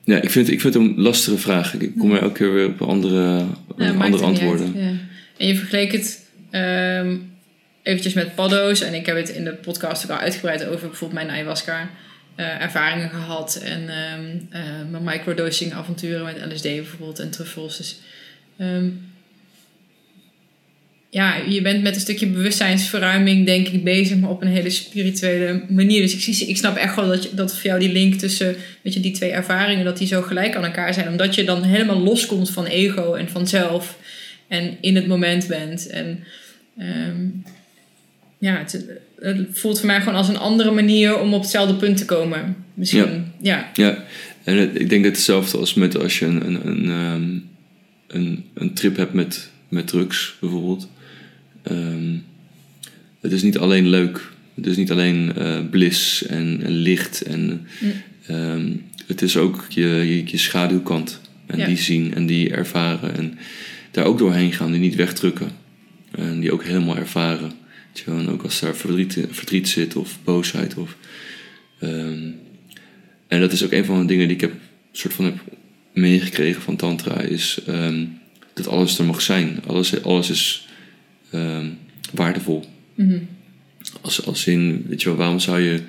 ja, ik vind, ik vind het een lastige vraag. Ik kom er elke keer weer op andere, Ja, andere antwoorden. ja. En je vergeleek het ehm, eventjes met paddo's. En ik heb het in de podcast ook al uitgebreid over bijvoorbeeld mijn ayahuasca eh, ervaringen gehad. En ehm, eh, mijn microdosing avonturen met LSD bijvoorbeeld en truffels. Dus ehm, ja, je bent met een stukje bewustzijnsverruiming denk ik bezig, maar op een hele spirituele manier. Dus ik, zie, ik snap echt wel dat, je, dat voor jou die link tussen weet je, die twee ervaringen, dat die zo gelijk aan elkaar zijn. Omdat je dan helemaal loskomt van ego en van zelf en in het moment bent. En ehm, ja, het, het voelt voor mij gewoon als een andere manier om op hetzelfde punt te komen. Misschien, ja. Ja, en het- ik denk dat hetzelfde als met als je een, een, een, ehm, een, een trip hebt met, met drugs bijvoorbeeld. Ehm, het is niet alleen leuk. Het is niet alleen eh, bliss en, en licht. En, Mm. ehm, het is ook je, je, je schaduwkant. En Ja. die zien en die ervaren. En daar ook doorheen gaan, die niet wegdrukken. En die ook helemaal ervaren. En ook als daar verdriet, verdriet zit of boosheid. Of, ehm, en dat is ook een van de dingen die ik heb, soort van heb meegekregen van Tantra. Is dat alles er mag zijn. Alles, alles is ehm, waardevol. Mhm. Als, als in, weet je wel, waarom zou je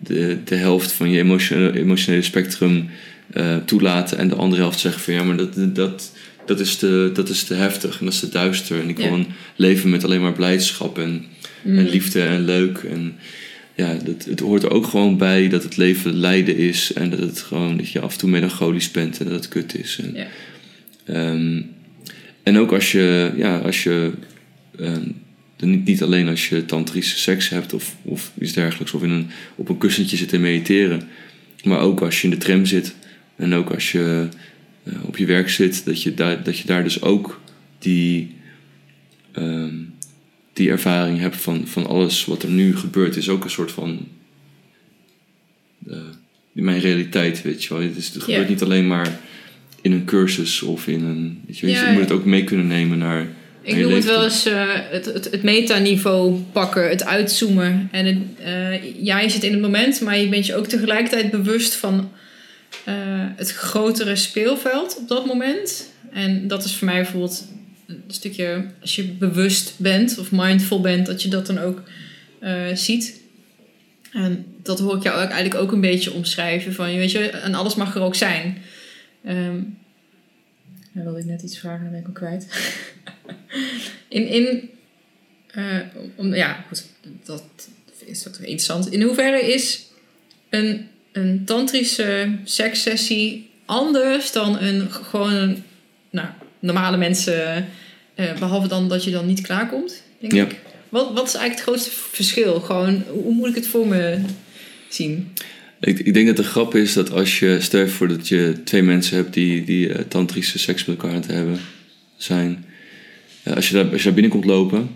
de, de helft van je emotionele, emotionele spectrum eh, toelaten en de andere helft zeggen van ja, maar dat, dat, dat, is te, dat is te heftig en dat is te duister. En ik wil Ja. een leven met alleen maar blijdschap en, Mhm. en liefde en leuk. En ja, dat, het hoort er ook gewoon bij dat het leven lijden is en dat het gewoon dat je af en toe melancholisch bent en dat het kut is. En, Ja. Ehm, en ook als je, ja, als je niet, niet alleen als je tantrische seks hebt of, of iets dergelijks, of in een, op een kussentje zit te mediteren, maar ook als je in de tram zit en ook als je eh, op je werk zit, dat je daar, dat je daar dus ook die, ehm, die ervaring hebt van, van alles wat er nu gebeurt, is ook een soort van eh, mijn realiteit, weet je wel. Het, is, het gebeurt niet alleen maar in een cursus of in een. Weet je, wel, Ja, je moet het ook mee kunnen nemen naar. Ik je noem het wel eens eh, het, het, het metaniveau pakken, het uitzoomen. En het, eh, ja, je zit in het moment, maar je bent je ook tegelijkertijd bewust van eh, het grotere speelveld op dat moment. En dat is voor mij bijvoorbeeld een stukje, als je bewust bent of mindful bent, dat je dat dan ook ziet. En dat hoor ik jou eigenlijk ook een beetje omschrijven. Van, weet je, en alles mag er ook zijn. Ehm dan wilde ik net iets vragen, dan ben ik hem kwijt. in, in eh, om, ja, goed, dat is dat interessant. In hoeverre is een, een tantrische sekssessie anders dan een gewoon een, nou, normale mensen, eh, behalve dan dat je dan niet klaarkomt, denk Ja. ik. Wat, wat is eigenlijk het grootste verschil? Gewoon, hoe moet ik het voor me zien? Ik, ik denk dat de grap is dat als je, stel voor dat je twee mensen hebt die, die eh, tantrische seks met elkaar aan het hebben zijn. Eh, als, je daar, als je daar binnenkomt lopen,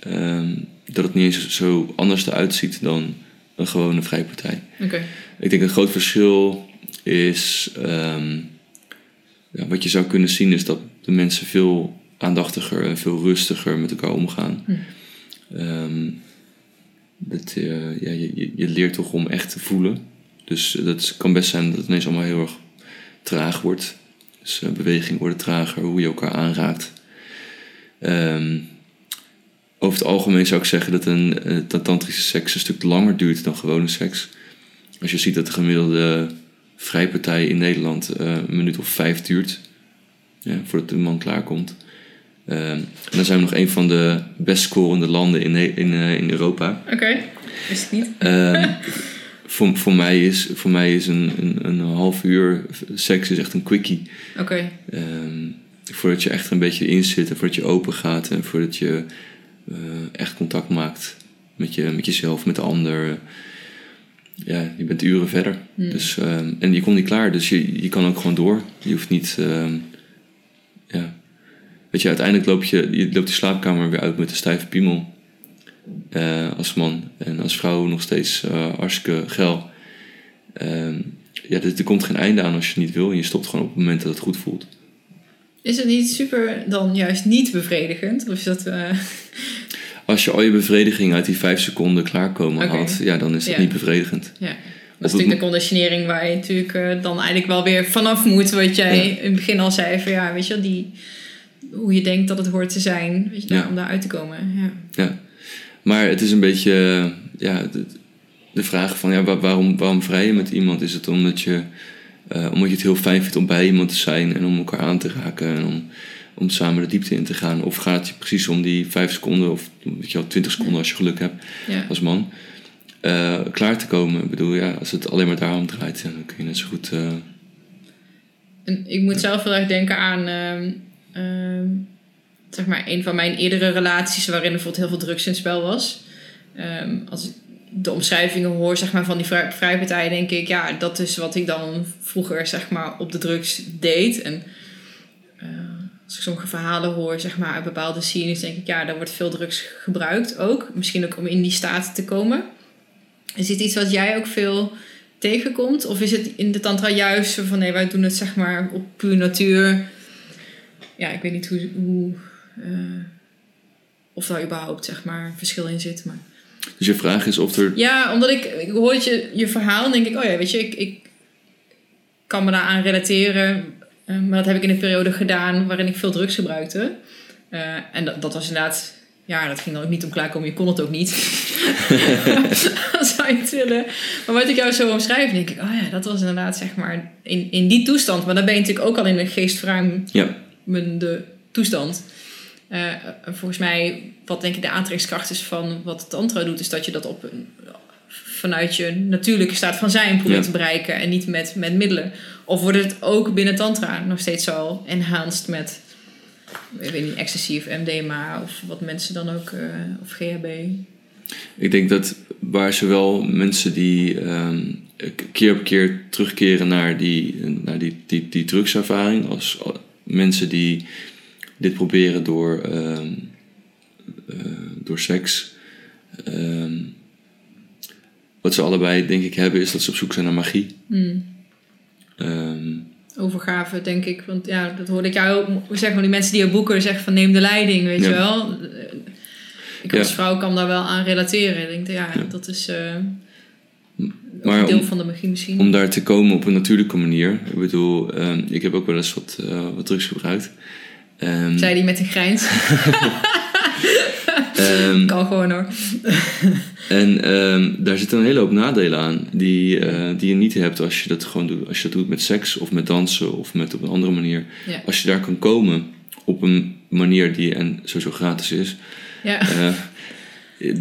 ehm, dat het niet eens zo anders eruit ziet dan een gewone vrijpartij. Oké. Ik denk een groot verschil is. ehm, ja, wat je zou kunnen zien is dat de mensen veel aandachtiger en veel rustiger met elkaar omgaan. Hm. Ehm, dat, eh, ja, je, je- je leert toch om echt te voelen. Dus dat kan best zijn dat het ineens allemaal heel erg traag wordt. Dus eh, beweging wordt trager, hoe je elkaar aanraakt. Ehm, over het algemeen zou ik zeggen dat een eh, dat tantrische seks een stuk langer duurt dan gewone seks. Als je ziet dat de gemiddelde vrijpartij in Nederland eh, een minuut of vijf duurt ja, voordat de man klaarkomt. Ehm, en dan zijn we nog een van de best scorende landen in, in, eh, in Europa. Oké, wist ik niet. Voor, voor mij is, voor mij is een, een, een half uur seks is echt een quickie. Oké, Ehm, voordat je echt een beetje in zit en voordat je open gaat en voordat je eh, echt contact maakt met, je, met jezelf, met de ander. Ja, je bent uren verder. Hmm. Dus, ehm, en je komt niet klaar, dus je, je kan ook gewoon door. Je hoeft niet. ehm, ja. Weet je, uiteindelijk loop je, je loopt die slaapkamer weer uit met een stijve piemel. Eh, als man. En als vrouw nog steeds eh hartstikke geil. Ehm, ja, er, er komt geen einde aan als je niet wil. En je stopt gewoon op het moment dat het goed voelt. Is het niet super dan juist niet bevredigend? Of is dat... eh, Als je al je bevrediging uit die vijf seconden klaarkomen had, ja, dan is Ja. niet bevredigend. ja, dat is het natuurlijk de conditionering waar je natuurlijk dan eigenlijk wel weer vanaf moet. Wat jij Ja. in het begin al zei. Van ja, weet je wel, die... Hoe je denkt dat het hoort te zijn. Weet je, Ja. om daar uit te komen. Ja. Maar het is een beetje ja, de, de vraag van ja, wa- waarom, waarom vrij je met iemand? Is het omdat je, eh, omdat je het heel fijn vindt om bij iemand te zijn en om elkaar aan te raken en om, om samen de diepte in te gaan? Of gaat het je precies om die vijf seconden of weet je wel, twintig seconden als je geluk hebt Ja. als man? eh, klaar te komen. Ik bedoel, ja, als het alleen maar daarom draait, dan kun je net zo goed. eh, En ik moet zelf heel erg denken aan, ehm, ehm, zeg maar, een van mijn eerdere relaties waarin er bijvoorbeeld heel veel drugs in spel was. Ehm, als ik de omschrijvingen hoor, zeg maar, van die vrij, vrijpartijen, denk ik, ja, dat is wat ik dan vroeger, zeg maar, op de drugs deed. En eh, als ik sommige verhalen hoor, zeg maar, uit bepaalde scenes, denk ik, ja, daar wordt veel drugs gebruikt ook. Misschien ook om in die staat te komen. Is dit iets wat jij ook veel tegenkomt? Of is het in de tantra juist van nee, wij doen het zeg maar op puur natuur? Ja, ik weet niet hoe, hoe of daar überhaupt zeg maar verschil in zit. Maar... dus je vraag is of er. Ja, omdat ik, ik hoor je, je verhaal en denk ik, oh ja, weet je, ik, ik kan me daaraan relateren. Eh, maar dat heb ik in een periode gedaan waarin ik veel drugs gebruikte. Eh, en dat, dat was inderdaad, ja, dat ging dan ook niet om klaarkomen. Je kon het ook niet. Zou je willen. Maar wat ik jou zo omschrijf, denk ik, oh ja, dat was inderdaad zeg maar in, in die toestand. Maar dan ben je natuurlijk ook al in een geestverruimende Ja, toestand. Eh, volgens mij, wat denk ik de aantrekkingskracht is van wat tantra doet, is dat je dat op een, vanuit je natuurlijke staat van zijn probeert Ja. te bereiken en niet met, met middelen. Of wordt het ook binnen tantra nog steeds zo enhanced met, ik weet niet, ecstasy of MDMA of wat mensen dan ook, eh, of GHB. Ik denk dat waar zowel mensen die ehm, keer op keer terugkeren naar die, naar die, die, die drugservaring, als als mensen die dit proberen door, ehm, eh, door seks. ehm, wat ze allebei, denk ik, hebben, is dat ze op zoek zijn naar magie. Ehm, Overgave, denk ik. Want ja, dat hoorde ik jou ook zeggen. van Die mensen die je boeken zeggen van neem de leiding, weet Ja. je wel. Ik Ja. als vrouw kan daar wel aan relateren. Ik denk, ja, Ja. dat is eh, Maar een deel om- van de magie misschien. om daar te komen op een natuurlijke manier. Ik bedoel, ik heb ook wel eens wat, eh, wat drugs gebruikt. Ehm, Zei die met een grijns. ehm, kan gewoon hoor. En ehm, daar zitten een hele hoop nadelen aan die, eh, die je niet hebt als je dat gewoon doet. Als je dat doet met seks of met dansen of met op een andere manier. Ja. Als je daar kan komen op een manier die en sowieso gratis is. Ja. eh,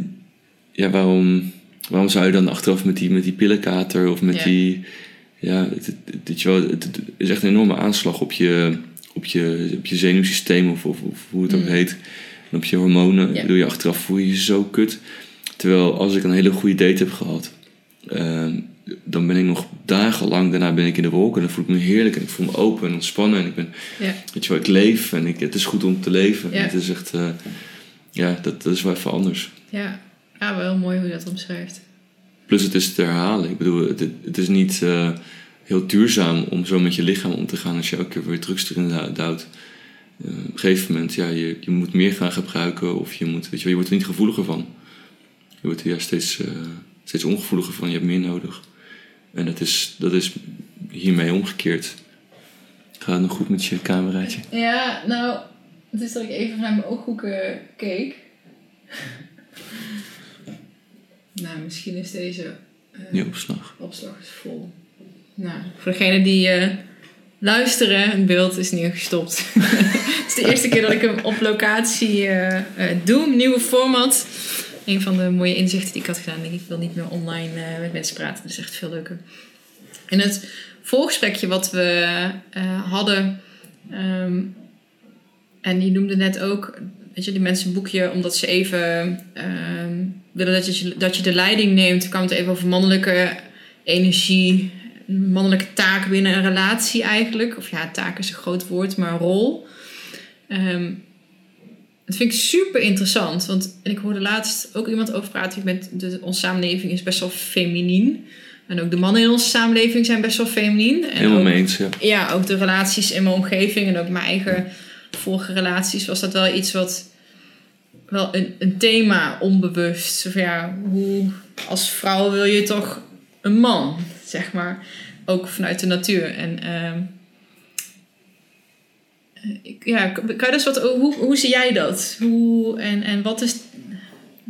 ja, waarom, waarom zou je dan achteraf met die, met die pillenkater of met Ja. die... Ja, het, het is echt een enorme aanslag op je, op je, op je zenuwsysteem of, of, of hoe het ook Mm. heet. En op je hormonen. Bedoel, je achteraf voel je je zo kut. Terwijl als ik een hele goede date heb gehad, ehm, dan ben ik nog dagenlang daarna ben ik in de wolken. En dan voel ik me heerlijk en ik voel me open en ontspannen. En ik ben, Ja. weet je wel, ik leef en ik, het is goed om te leven. Het is echt, eh, ja, dat, dat is wel even anders. Ja. ja, wel mooi hoe je dat omschrijft. Plus het is te herhalen. Ik bedoel, het, het is niet eh, heel duurzaam om zo met je lichaam om te gaan als je elke keer weer drugs erin duwt. eh, op een gegeven moment, ja, je, je moet meer gaan gebruiken of je, moet, weet je, wel, je wordt er niet gevoeliger van. Je wordt er ja, steeds, eh, steeds ongevoeliger van, je hebt meer nodig. En dat is, dat is hiermee omgekeerd. Gaat het nog goed met je cameraatje? Ja, nou, het is dat ik even naar mijn ooghoeken keek. nou, misschien is deze Je opslag. opslag is vol. Nou, voor degene die eh, luisteren, het beeld is nu gestopt. het is de eerste keer dat ik hem op locatie eh, eh, doe. Nieuwe format. Een van de mooie inzichten die ik had gedaan. Denk ik, ik wil niet meer online met mensen praten. Dat is echt veel leuker. In het voorgesprekje wat we hadden... ehm, en je noemde net ook, weet je, die mensen boek je omdat ze even ehm, willen dat je, dat je de leiding neemt. Toen kwam het even over mannelijke energie, mannelijke taak binnen een relatie eigenlijk. Of ja, taak is een groot woord, maar rol. Ehm, dat vind ik super interessant, want ik hoorde laatst ook iemand over praten. Ik ben, de, onze samenleving is best wel feminien. En ook de mannen in onze samenleving zijn best wel feminien. En Helemaal ook- mee eens, ja. ja, ook de relaties in mijn omgeving en ook mijn eigen vorige relaties was dat wel iets wat wel een, een thema onbewust. Van ja, hoe als vrouw wil je toch een man, zeg maar. Ook vanuit de natuur. En ehm, eh, ik- ja, kan je dus wat, hoe, hoe zie jij dat? Hoe, en, en wat is,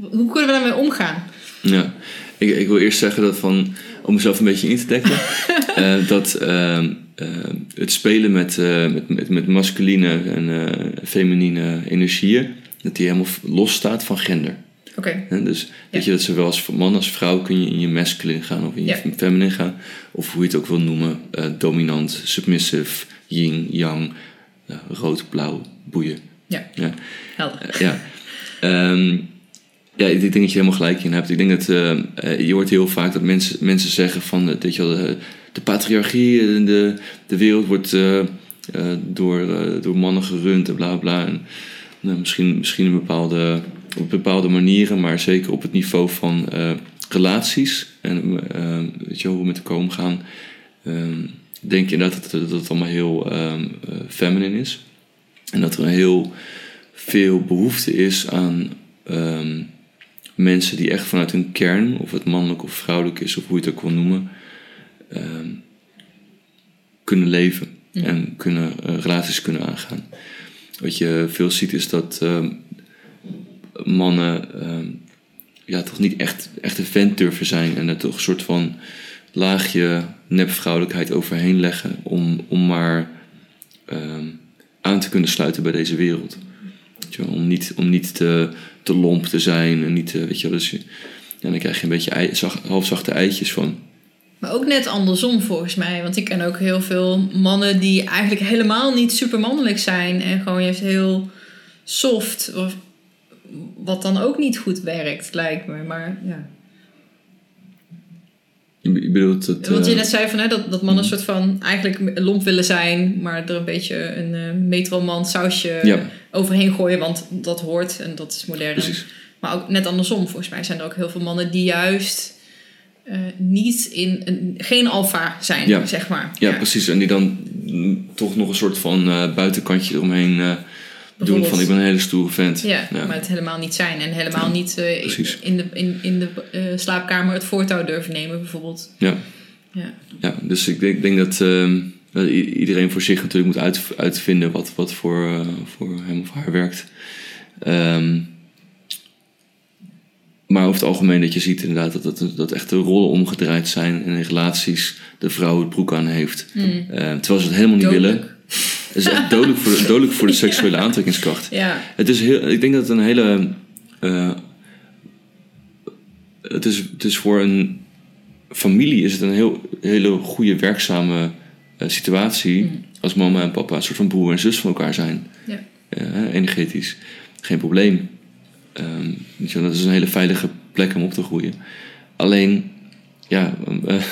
hoe kunnen we daarmee omgaan? Ja, ik, ik wil eerst zeggen dat van, om mezelf een beetje in te dekken, eh, dat ehm, ehm, het spelen met, eh, met, met, met masculine en eh, feminine energieën, dat die helemaal los staat van gender. Oké? Dus weet je dat zowel als man als vrouw kun je in je masculine gaan of in je feminine gaan, of hoe je het ook wil noemen, eh, dominant, submissive, yin, yang, eh, rood, blauw, boeien. Ja. ja. helder. Ja. Ehm, ja, ik denk dat je helemaal gelijk in hebt. Ik denk dat eh, eh, je hoort heel vaak dat mensen, mensen zeggen van eh, weet je de, de patriarchie in de, de wereld wordt eh, eh, door, eh, door mannen gerund en bla bla. En, misschien misschien een bepaalde, op bepaalde manieren, maar zeker op het niveau van eh, relaties en eh, weet je hoe we met elkaar omgaan. ehm, denk je inderdaad dat, het- dat het allemaal heel ehm eh, feminine is. En dat er een heel veel behoefte is aan ehm, mensen die echt vanuit hun kern, of het mannelijk of vrouwelijk is, of hoe je het ook wil noemen, kunnen leven en kunnen, relaties kunnen aangaan. Wat je veel ziet is dat mannen ehm, ja, toch niet echt, echt een vent durven zijn en er toch een soort van laagje nepvrouwelijkheid overheen leggen om, om maar ehm, aan te kunnen sluiten bij deze wereld. Je om niet, om niet te, te lomp te zijn en niet te, weet je wel, dus ja, dan krijg je een beetje halfzachte eitjes van. Maar ook net andersom volgens mij. Want ik ken ook heel veel mannen die eigenlijk helemaal niet super mannelijk zijn. En gewoon juist heel soft. Wat dan ook niet goed werkt, lijkt me. Maar ja. Je, bedoelt het. Want je eh, net zei van, hè, dat, dat mannen een soort van eigenlijk lomp willen zijn. Maar er een beetje een eh metroman sausje Ja. overheen gooien. Want dat hoort en dat is modern. Precies. Maar ook net andersom. Volgens mij zijn er ook heel veel mannen die juist eh, niet in een, geen alfa zijn, Ja. zeg maar. Ja, precies. En die dan toch nog een soort van buitenkantje eromheen doen van ik ben een hele stoere vent. Ja, maar het helemaal niet zijn. En helemaal niet eh, in de, in, in de eh, slaapkamer het voortouw durven nemen, bijvoorbeeld. Ja. Ja. Ja, dus ik denk, denk dat ehm, dat iedereen voor zich natuurlijk moet uit, uitvinden wat, wat voor, eh, voor hem of haar werkt. Ehm, maar over het algemeen dat je ziet inderdaad dat, dat, dat echt de rollen omgedraaid zijn en in relaties de vrouw het broek aan heeft. Eh, terwijl ze het helemaal niet willen. Dodelijk. is echt dodelijk voor dodelijk voor de seksuele aantrekkingskracht. Ja, Het is heel, ik denk dat het een hele. eh, het, is, het is voor een familie is het een heel, hele goede, werkzame eh, situatie. Als mama en papa een soort van broer en zus van elkaar zijn. ja. eh, energetisch. Geen probleem. Wel, dat is een hele veilige plek om op te groeien. Alleen, ja, eh,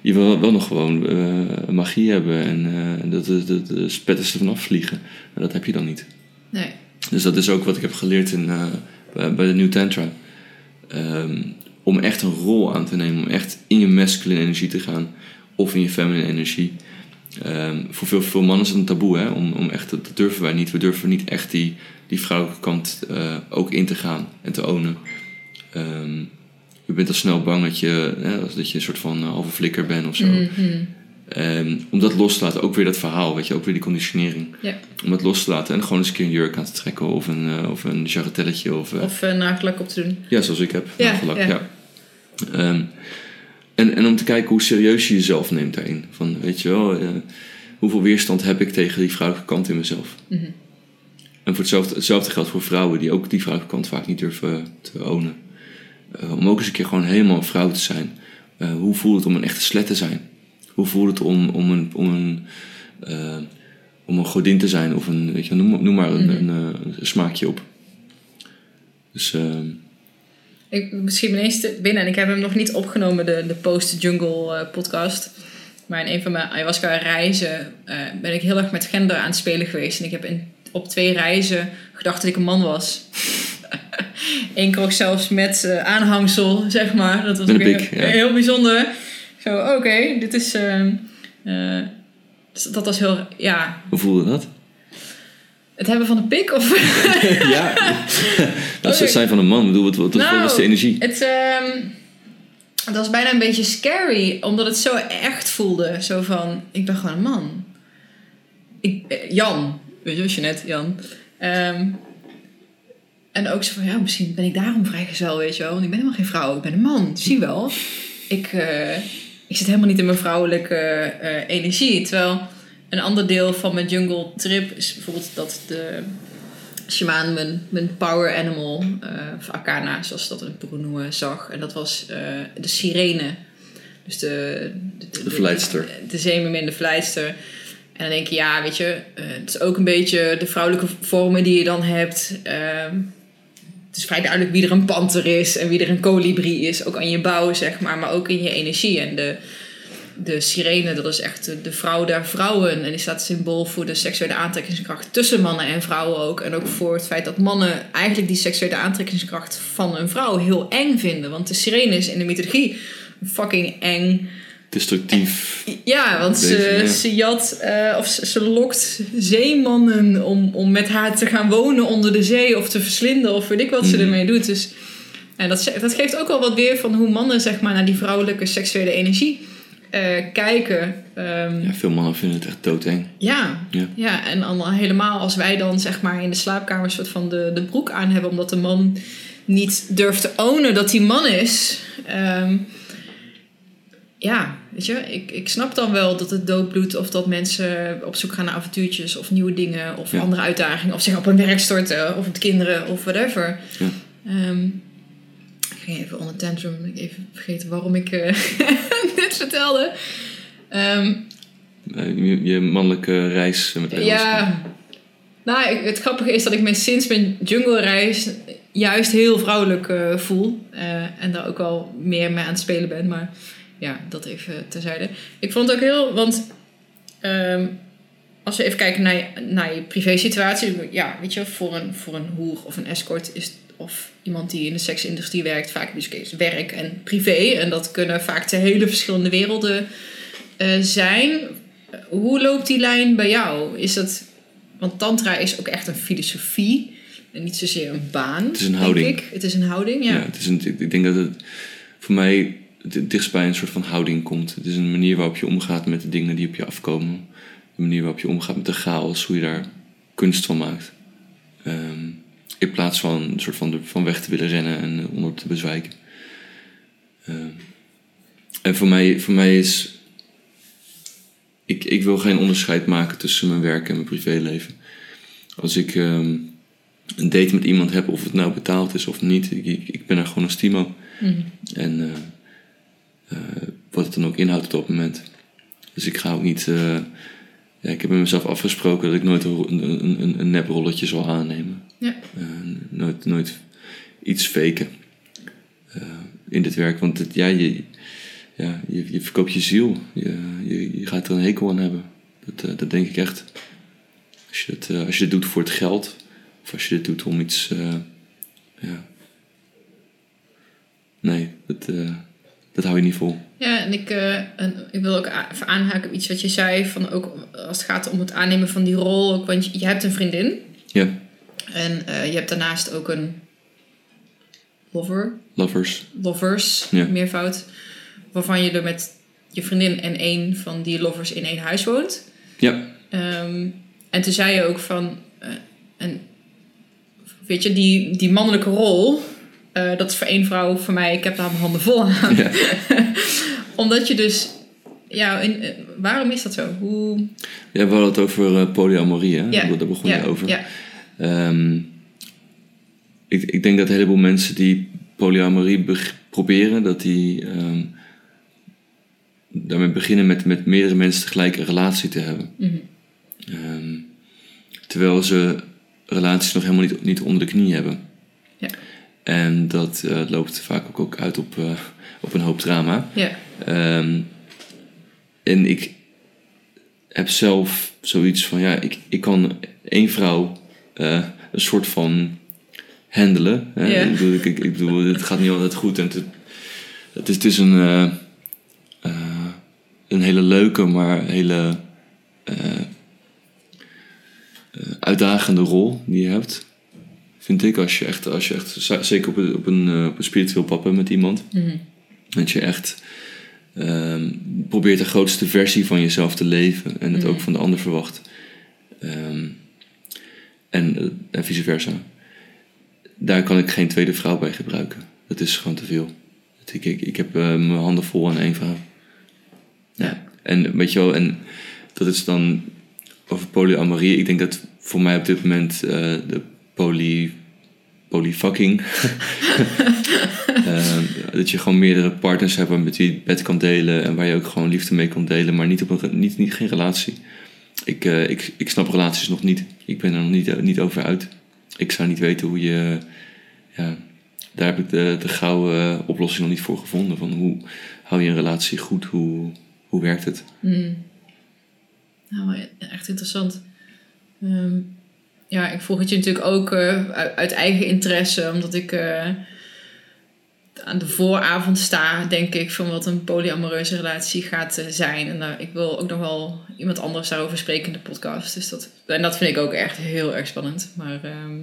je wil wel nog gewoon eh, magie hebben en eh, dat de, de, de spetters er vanaf vliegen. En dat heb je dan niet. Nee. Dus dat is ook wat ik heb geleerd in, bij, bij de New Tantra. Ehm, om echt een rol aan te nemen, om echt in je masculine energie te gaan of in je feminine energie. Ehm, voor veel, veel mannen is het een taboe, hè? Om, om echt, dat durven wij niet. We durven niet echt die, die vrouwelijke kant ook in te gaan en te ownen. Ehm, je bent al snel bang dat je, hè, dat je een soort van halve flikker bent of zo. Mhm. Ehm, om dat los te laten, ook weer dat verhaal, weet je, ook weer die conditionering. Ja. Om dat los te laten en gewoon eens een keer een jurk aan te trekken of een, uh, of een jarretelletje. Of, uh, Of nagellak op te doen. Ja, zoals ik heb. Ja, nagellak, ja. ja. Ehm, en, en om te kijken hoe serieus je jezelf neemt daarin. Van, weet je wel, uh, hoeveel weerstand heb ik tegen die vrouwelijke kant in mezelf? Mhm. En voor hetzelfde, hetzelfde geldt voor vrouwen die ook die vrouwelijke kant vaak niet durven te ownen. Uh, om ook eens een keer gewoon helemaal een vrouw te zijn. Uh, hoe voelt het om een echte slet te zijn? Hoe voelt het om, om, een, om, een, uh, om een godin te zijn? Of een, weet je, noem, noem maar een, Mhm. een, een, een smaakje op. Dus Ik, misschien ineens binnen. En ik heb hem nog niet opgenomen, de, de Post-Jungle eh, podcast. Maar in een van mijn ayahuasca reizen eh, ben ik heel erg met gender aan het spelen geweest. En ik heb in, op twee reizen gedacht dat ik een man was. Eén keer ook zelfs met eh, aanhangsel, zeg maar. Dat was ook een heel, pik, ja. heel bijzonder. Zo, oké, dit is... ehm, eh, dus dat was heel... Ja, hoe voelde dat? het hebben van een pik of... ja, dat is het zijn van een man. Ik bedoel, wat, wat, wat Nou, was de energie? Het, ehm, het was bijna een beetje scary, omdat het zo echt voelde. Zo van, ik ben gewoon een man. Ik, eh, Jan, weet je, was je net, Jan. Ehm, en ook zo van, ja, misschien ben ik daarom vrijgezel, weet je wel. Want ik ben helemaal geen vrouw, ik ben een man. Zie wel. Ik, eh, ik zit helemaal niet in mijn vrouwelijke eh, energie. Terwijl een ander deel van mijn jungle trip is bijvoorbeeld dat de shamaan mijn, mijn power animal, eh of Akana, zoals dat in Peru noemen, zag. En dat was de sirene. Dus de... De, De. De, de zeemermin, de verleidster. En dan denk je, ja, weet je, het is ook een beetje de vrouwelijke vormen die je dan hebt. Ehm, het is vrij duidelijk wie er een panter is en wie er een kolibrie is. Ook aan je bouw, zeg maar, maar ook in je energie. En de, de sirene, dat is echt de, de vrouw der vrouwen. En die staat symbool voor de seksuele aantrekkingskracht tussen mannen en vrouwen ook. En ook voor het feit dat mannen eigenlijk die seksuele aantrekkingskracht van een vrouw heel eng vinden. Want de sirene is in de mythologie fucking eng. Destructief. Ja, want ze, ja. ze jat eh, of ze, ze lokt zeemannen om, om met haar te gaan wonen onder de zee of te verslinden of weet ik wat ze Mhm. ermee doet. Dus, en dat, dat geeft ook wel wat weer van hoe mannen zeg maar, naar die vrouwelijke seksuele energie eh, kijken. Ehm, Ja, veel mannen vinden het echt doodeng. ja. Ja. ja, en dan helemaal als wij dan zeg maar in de slaapkamer een soort van de, de broek aan hebben, omdat de man niet durft te ownen dat hij man is. Ehm, ja, weet je, ik, ik snap dan wel dat het doodbloedt of dat mensen op zoek gaan naar avontuurtjes of nieuwe dingen of Ja. andere uitdagingen of zich op hun werk storten of de kinderen of whatever. Ja. Ehm, ik ging even on a tantrum, ik even vergeten waarom ik eh, dit vertelde. Ehm, Eh, je, je mannelijke reis met ja, nou, ik- het grappige is dat ik me sinds mijn jungle-reis juist heel vrouwelijk eh, voel. Eh, en daar ook wel meer mee aan het spelen ben. Maar ja, dat even terzijde. Ik vond het ook heel, want ehm, als we even kijken naar je, naar je privé-situatie. Ja, weet je, voor een, voor een hoer of een escort is of iemand die in de seksindustrie werkt, vaak dus werk en privé. En dat kunnen vaak twee hele verschillende werelden eh, zijn. Hoe loopt die lijn bij jou? Is dat, want tantra is ook echt een filosofie en niet zozeer een baan. Het is een denk houding. ik. Het is een houding, ja. Ja, het is een, ik denk dat het voor mij dichtst bij een soort van houding komt. Het is een manier waarop je omgaat met de dingen die op je afkomen. Een manier waarop je omgaat met de chaos, hoe je daar kunst van maakt. Ehm, in plaats van een soort van, de- van weg te willen rennen en onder te bezwijken. Ehm, en voor mij, voor mij is. Ik, ik wil geen onderscheid maken tussen mijn werk en mijn privéleven. Als ik ehm, een date met iemand heb, of het nou betaald is of niet, ik, ik, ik ben er gewoon als Timo. Mhm. En eh, eh, wat het dan ook inhoudt op dat moment. Dus ik ga ook niet. eh, ja, ik heb met mezelf afgesproken dat ik nooit een, een, een, neprolletje zal aannemen. Ja. Eh, nooit, nooit iets faken in dit werk. Want het, ja, je, ja, je, je verkoopt je ziel. Je, je, je gaat er een hekel aan hebben. Dat, dat denk ik echt. Als je, het, eh, als je dit doet voor het geld, of als je dit doet om iets. ja. Nee, dat, dat hou je niet vol. Ja, en ik, eh, en ik wil ook even aanhaken op iets wat je zei. Van ook als het gaat om het aannemen van die rol. Ook, want je, je hebt een vriendin. Ja, En eh, je hebt daarnaast ook een lover. lovers. Lovers, Ja. meervoud. Waarvan je er met je vriendin en één van die lovers in één huis woont. Ja, Ehm, en toen zei je ook van... eh, en, weet je, die, die mannelijke rol... eh, dat is voor één vrouw, voor mij, ik heb daar mijn handen vol aan. ja. Omdat je dus... Ja, in, eh, waarom is dat zo? Hoe... ja we hadden het over eh, polyamorie, hè? Ja, Daar begon ja, je over. Ja, Ehm, ik, ik denk dat een heleboel mensen die polyamorie proberen, dat die ehm, daarmee beginnen met, met meerdere mensen tegelijk een relatie te hebben. Mhm. Ehm, terwijl ze relaties nog helemaal niet, niet onder de knie hebben. Ja. En dat eh, loopt vaak ook, ook uit op, eh, op een hoop drama. ja, Ehm, en ik heb zelf zoiets van, ja, ik, ik kan één vrouw eh, een soort van handelen. Hè? Ja. Ik, bedoel, ik, ik, bedoel, het gaat niet altijd goed. En het, het, is, het is een, een hele leuke, maar hele uitdagende rol die je hebt. Vind ik, als je echt, als je echt zeker op een, op een, eh, op een spiritueel pad bent met iemand. Mhm. Dat je echt ehm, probeert de grootste versie van jezelf te leven en het Mhm. ook van de ander verwacht. Ehm, en, eh, en vice versa. Daar kan ik geen tweede vrouw bij gebruiken. Dat is gewoon te veel. Ik, ik, ik heb eh, mijn handen vol aan één vrouw. Ja. En weet je wel, en dat is dan over polyamorie. Ik denk dat voor mij op dit moment de poly, polyfucking. Eh, dat je gewoon meerdere partners hebt met wie je bed kan delen en waar je ook gewoon liefde mee kan delen, maar niet op een niet, niet, geen relatie. Ik, eh, ik, ik snap relaties nog niet. Ik ben er nog niet, niet over uit. Ik zou niet weten hoe je. Ja, daar heb ik de, de gouden oplossing nog niet voor gevonden. Van hoe hou je een relatie goed? Hoe, hoe werkt het? Mhm. Nou, echt interessant. Ehm, ja, ik vroeg het je natuurlijk ook eh, uit, eigen interesse, omdat ik eh, aan de vooravond sta, denk ik, van wat een polyamoreuze relatie gaat eh, zijn. En ik wil ook nog wel iemand anders daarover spreken in de podcast. Dus dat, en dat vind ik ook echt heel erg spannend. Maar ehm,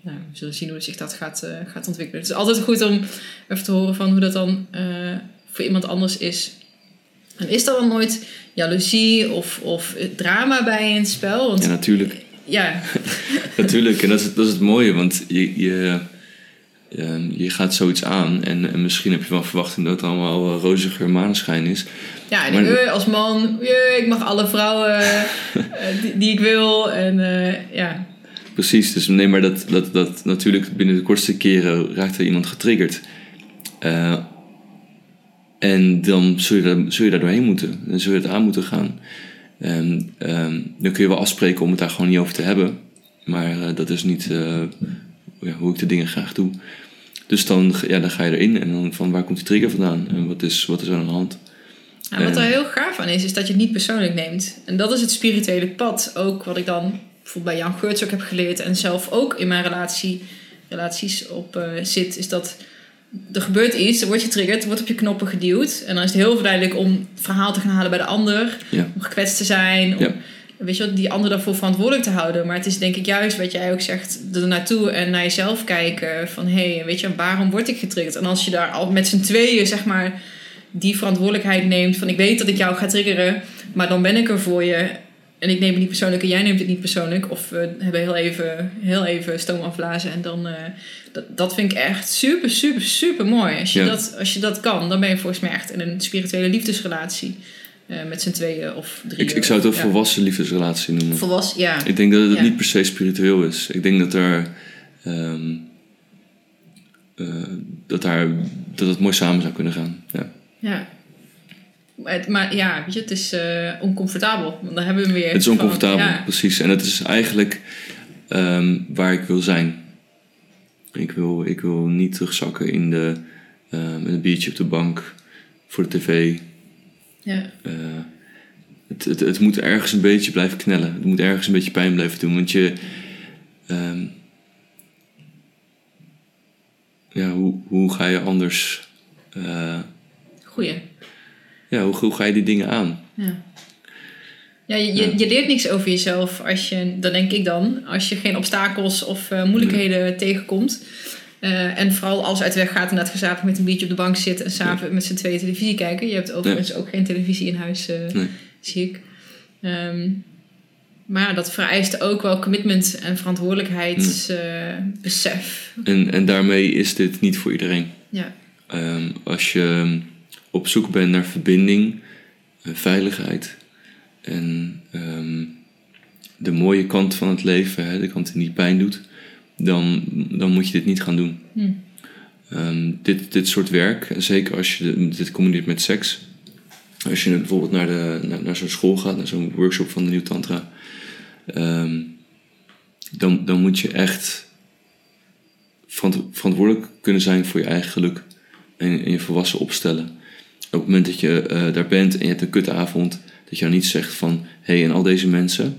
nou, we zullen zien hoe zich dat gaat, gaat ontwikkelen. Het is altijd goed om even te horen van hoe dat dan voor iemand anders is. En is er dan nooit jaloezie of, of drama bij in het spel? Want Ja, natuurlijk. Ja, Natuurlijk, en dat is, dat is het mooie, want je, je, je, gaat zoiets aan en, en misschien heb je wel verwachting dat het allemaal roziger maneschijn is. ja en Maar- eh, als man, ik mag alle vrouwen eh, die, die ik wil. En eh, ja, Precies, dus nee, maar dat, dat, dat natuurlijk binnen de kortste keren raakt er iemand getriggerd. En dan zul je, daar, zul je daar doorheen moeten. Dan zul je het aan moeten gaan. En ehm, dan kun je wel afspreken om het daar gewoon niet over te hebben. Maar eh, dat is niet eh, ja, hoe ik de dingen graag doe. Dus dan, ja, dan ga je erin en dan van waar komt die trigger vandaan? En wat is, wat is er aan de hand? Wat er heel gaaf aan is, is dat je het niet persoonlijk neemt. En dat is het spirituele pad. Ook wat ik dan bijvoorbeeld bij Jan Geurts ook heb geleerd. En zelf ook in mijn relatie, relaties op eh, zit. Is dat er gebeurt iets, er wordt je getriggerd, er wordt op je knoppen geduwd. En dan is het heel verduidelijk om verhaal te gaan halen bij de ander. Ja. Om gekwetst te zijn. Om, Ja. Weet je die ander daarvoor verantwoordelijk te houden. Maar het is denk ik juist wat jij ook zegt, er naartoe en naar jezelf kijken. Van hé, hey, weet je, waarom word ik getriggerd? En als je daar al met z'n tweeën, zeg maar, die verantwoordelijkheid neemt. Van ik weet dat ik jou ga triggeren, maar dan ben ik er voor je. En ik neem het niet persoonlijk en jij neemt het niet persoonlijk. Of we hebben heel even, heel even stoom afblazen. En dan, eh, dat, dat vind ik echt super, super, super mooi. Als je, Ja. dat, als je dat kan, dan ben je volgens mij echt in een spirituele liefdesrelatie. eh, met z'n tweeën of drie. Ik, ik zou het een ja. volwassen liefdesrelatie noemen. Volwassen, ja. Ik denk dat het Ja. niet per se spiritueel is. Ik denk dat er. ehm, eh, dat, daar, dat het mooi samen zou kunnen gaan. Ja. ja. Maar, het- maar ja, weet je, het is eh, oncomfortabel. Want dan hebben we hem weer. Het is van, oncomfortabel, ja. precies. En het is eigenlijk ehm, waar ik wil zijn. Ik wil, ik wil niet terugzakken in de, een biertje op de bank voor de tv. Ja. Eh, het, het, het moet ergens een beetje blijven knellen. Het moet ergens een beetje pijn blijven doen. Want je. ehm, ja, hoe, hoe ga je anders. eh, Goeie. Ja, hoe, hoe ga je die dingen aan? Ja. Ja, je, je, je leert niks over jezelf als je, dan denk ik dan, als je geen obstakels of eh, moeilijkheden tegenkomt. Eh, en vooral als uit de weg gaat en dat gezapig met een biertje op de bank zit en s'avonds met z'n tweeën televisie kijken. Je hebt overigens ook geen televisie in huis, eh, zie ik. Ehm, maar ja, dat vereist ook wel commitment en verantwoordelijkheidsbesef. En, en daarmee is dit niet voor iedereen. ja. Ehm, als je op zoek bent naar verbinding, eh, veiligheid en ehm, de mooie kant van het leven, hè, de kant die niet pijn doet, dan, dan moet je dit niet gaan doen. Hm. Ehm, dit, dit soort werk, en zeker als je de- dit combineert met seks. Als je bijvoorbeeld naar, de, naar, naar zo'n school gaat, naar zo'n workshop van de Nieuw Tantra, ehm, dan, dan moet je echt verant- verantwoordelijk kunnen zijn voor je eigen geluk en, en je volwassen opstellen. Op het moment dat je eh, daar bent en je hebt een kutavond, dat je dan niet zegt van hé, hey, en al deze mensen,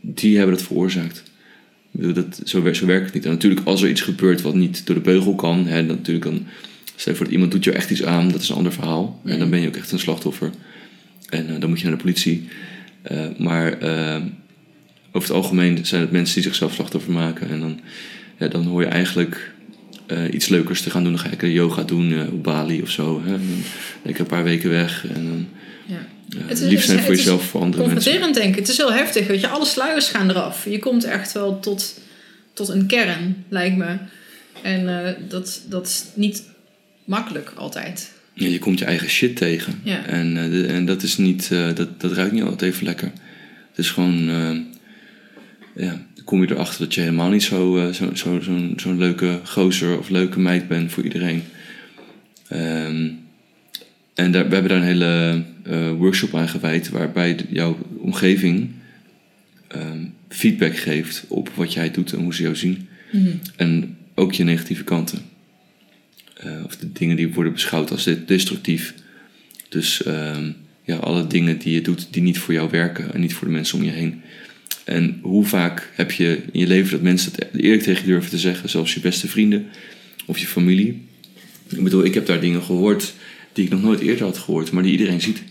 die hebben dat veroorzaakt. Ik bedoel, Dat, zo, wer- zo werkt het niet. En natuurlijk, als er iets gebeurt wat niet door de beugel kan, hè, dan natuurlijk dan, stel voor dat iemand doet je echt iets aan, dat is een ander verhaal. En dan ben je ook echt een slachtoffer. En eh, dan moet je naar de politie. Eh, maar over het algemeen zijn het mensen die zichzelf slachtoffer maken. En dan, ja, dan hoor je eigenlijk eh, iets leukers te gaan doen. Dan ga ik een yoga doen eh, op Bali of zo. Hè. En dan ben ik een paar weken weg. En dan Ja. eh, Het is- lief zijn voor jezelf, voor andere mensen. Confronterend denk ik. Het is heel heftig. Weet je, alle sluiers gaan eraf. Je komt echt wel tot, tot een kern, lijkt me. En eh, dat, dat is niet makkelijk altijd. Ja, je komt je eigen shit tegen. Ja. En, eh, de- en dat is niet, eh, dat, dat ruikt niet altijd even lekker. Het is gewoon, eh, ja, kom je erachter dat je helemaal niet zo, eh, zo, zo, zo'n, zo'n leuke gozer of leuke meid bent voor iedereen. Ehm, en daar, we hebben daar een hele eh, workshop aan gewijd, waarbij de- jouw omgeving ehm, feedback geeft op wat jij doet en hoe ze jou zien. En ook je negatieve kanten. Eh, of de dingen die worden beschouwd als de- destructief. Dus ehm, ja, alle dingen die je doet die niet voor jou werken en niet voor de mensen om je heen. En hoe vaak heb je in je leven dat mensen het eerlijk tegen je durven te zeggen, zelfs je beste vrienden of je familie. Ik bedoel, ik heb daar dingen gehoord die ik nog nooit eerder had gehoord, maar die iedereen ziet.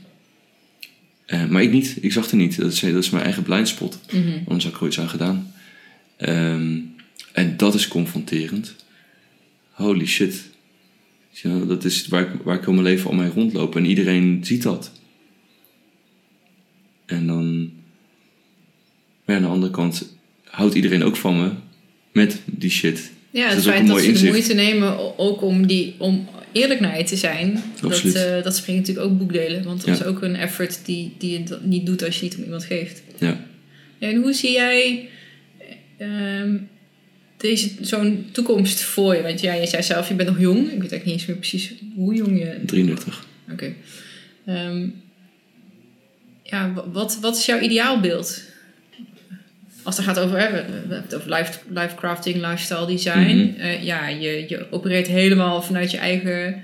Eh, maar ik niet, ik zag er niet. Dat is, dat is mijn eigen blindspot. Anders had ik er ooit aan gedaan. Ehm, en dat is confronterend. Holy shit. Ja, dat is waar ik, waar ik heel mijn leven al mee rondloop. En iedereen ziet dat. En dan... Maar aan de andere kant houdt iedereen ook van me met die shit. Ja, Dat het feit dat ze de moeite nemen ook om, die, om eerlijk naar je te zijn, dat, Absoluut. eh dat springt natuurlijk ook boekdelen. Want dat Ja. is ook een effort die, die je niet doet als je niet om iemand geeft. Ja. Ja, en hoe zie jij ehm, deze, zo'n toekomst voor je? Want ja, je zei zelf, je bent nog jong. Ik weet eigenlijk niet eens meer precies hoe jong je... 33. Oké. Ehm, ja, wa- wat, wat is jouw ideaalbeeld? Als het gaat over, hè, we, we hebben het over life, life crafting, lifestyle design. Mhm. Eh, ja, je, je opereert helemaal vanuit je eigen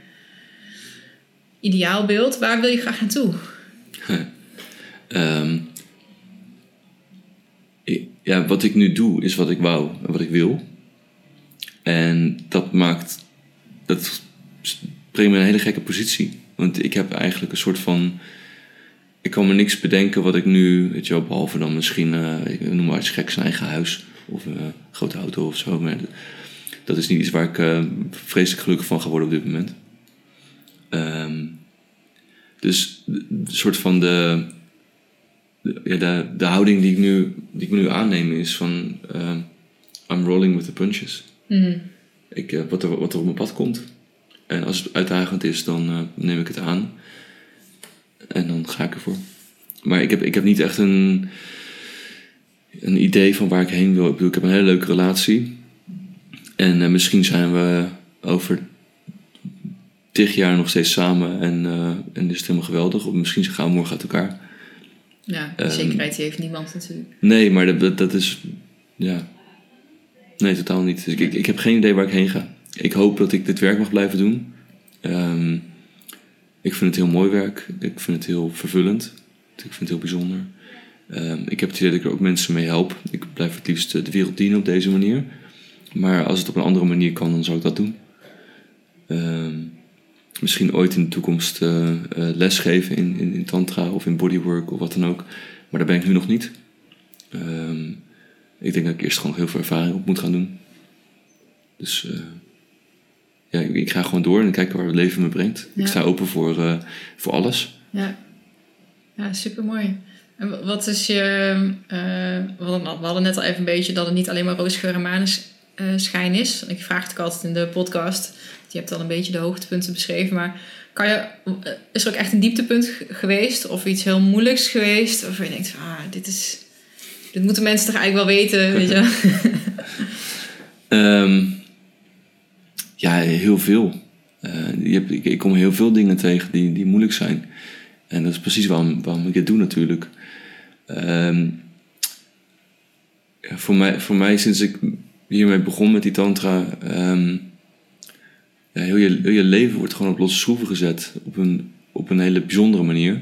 ideaalbeeld. Waar wil je graag naartoe? Ehm, ja, wat ik nu doe is wat ik wou en wat ik wil. En dat maakt. Dat brengt me in een hele gekke positie. Want ik heb eigenlijk een soort van. Ik kan me niks bedenken wat ik nu. Weet je wel, behalve dan misschien. eh, ik noem maar iets geks, een eigen huis. Of eh, een grote auto of zo. Maar dat is niet iets waar ik eh, vreselijk gelukkig van ga worden op dit moment. Ehm, dus de soort van de de, ja, de, de houding die ik, nu, die ik nu aanneem is van... eh, I'm rolling with the punches. Mhm. Ik, eh, wat, er, wat er op mijn pad komt. En als het uitdagend is, dan eh, neem ik het aan. En dan ga ik ervoor. Maar ik heb, ik heb niet echt een, een idee van waar ik heen wil. Ik bedoel, ik heb een hele leuke relatie. En eh, misschien zijn we over tig jaar nog steeds samen. En, eh, en is het helemaal geweldig. Of misschien gaan we morgen uit elkaar. Ja, die Ehm, zekerheid die heeft niemand natuurlijk. Nee, maar dat, dat, is. Ja. Nee, totaal niet. Dus ik, ik, ik heb geen idee waar ik heen ga. Ik hoop dat ik dit werk mag blijven doen. Ehm, ik vind het heel mooi werk. Ik vind het heel vervullend. Ik vind het heel bijzonder. Ehm, ik heb het idee dat ik er ook mensen mee help. Ik blijf het liefst eh, de wereld dienen op deze manier. Maar als het op een andere manier kan, dan zou ik dat doen. Ehm, misschien ooit in de toekomst uh, lesgeven in, in, in, tantra of in bodywork of wat dan ook. Maar daar ben ik nu nog niet. Ehm, ik denk dat ik eerst gewoon heel veel ervaring op moet gaan doen. Dus ja, ik, ga gewoon door en kijk waar het leven me brengt. Ik sta open voor, voor alles. Ja, ja super mooi. En wat is je. we hadden net al even een beetje dat het niet alleen maar roosgeur en maneschijn is. Ik vraag het ook altijd in de podcast je hebt al een beetje de hoogtepunten beschreven, maar kan je, is er ook echt een dieptepunt geweest of iets heel moeilijks geweest? Of je denkt, ah, dit is, dit moeten mensen toch eigenlijk wel weten, weet je? Ehm, ja, heel veel. Je hebt, ik, ik, kom heel veel dingen tegen die, die moeilijk zijn. En dat is precies waarom, waarom ik het doe natuurlijk. Ehm, voor, mij, voor mij, sinds ik hiermee begon met die tantra... Ehm, ja, heel, je, je leven wordt gewoon op losse schroeven gezet. Op een, op een hele bijzondere manier.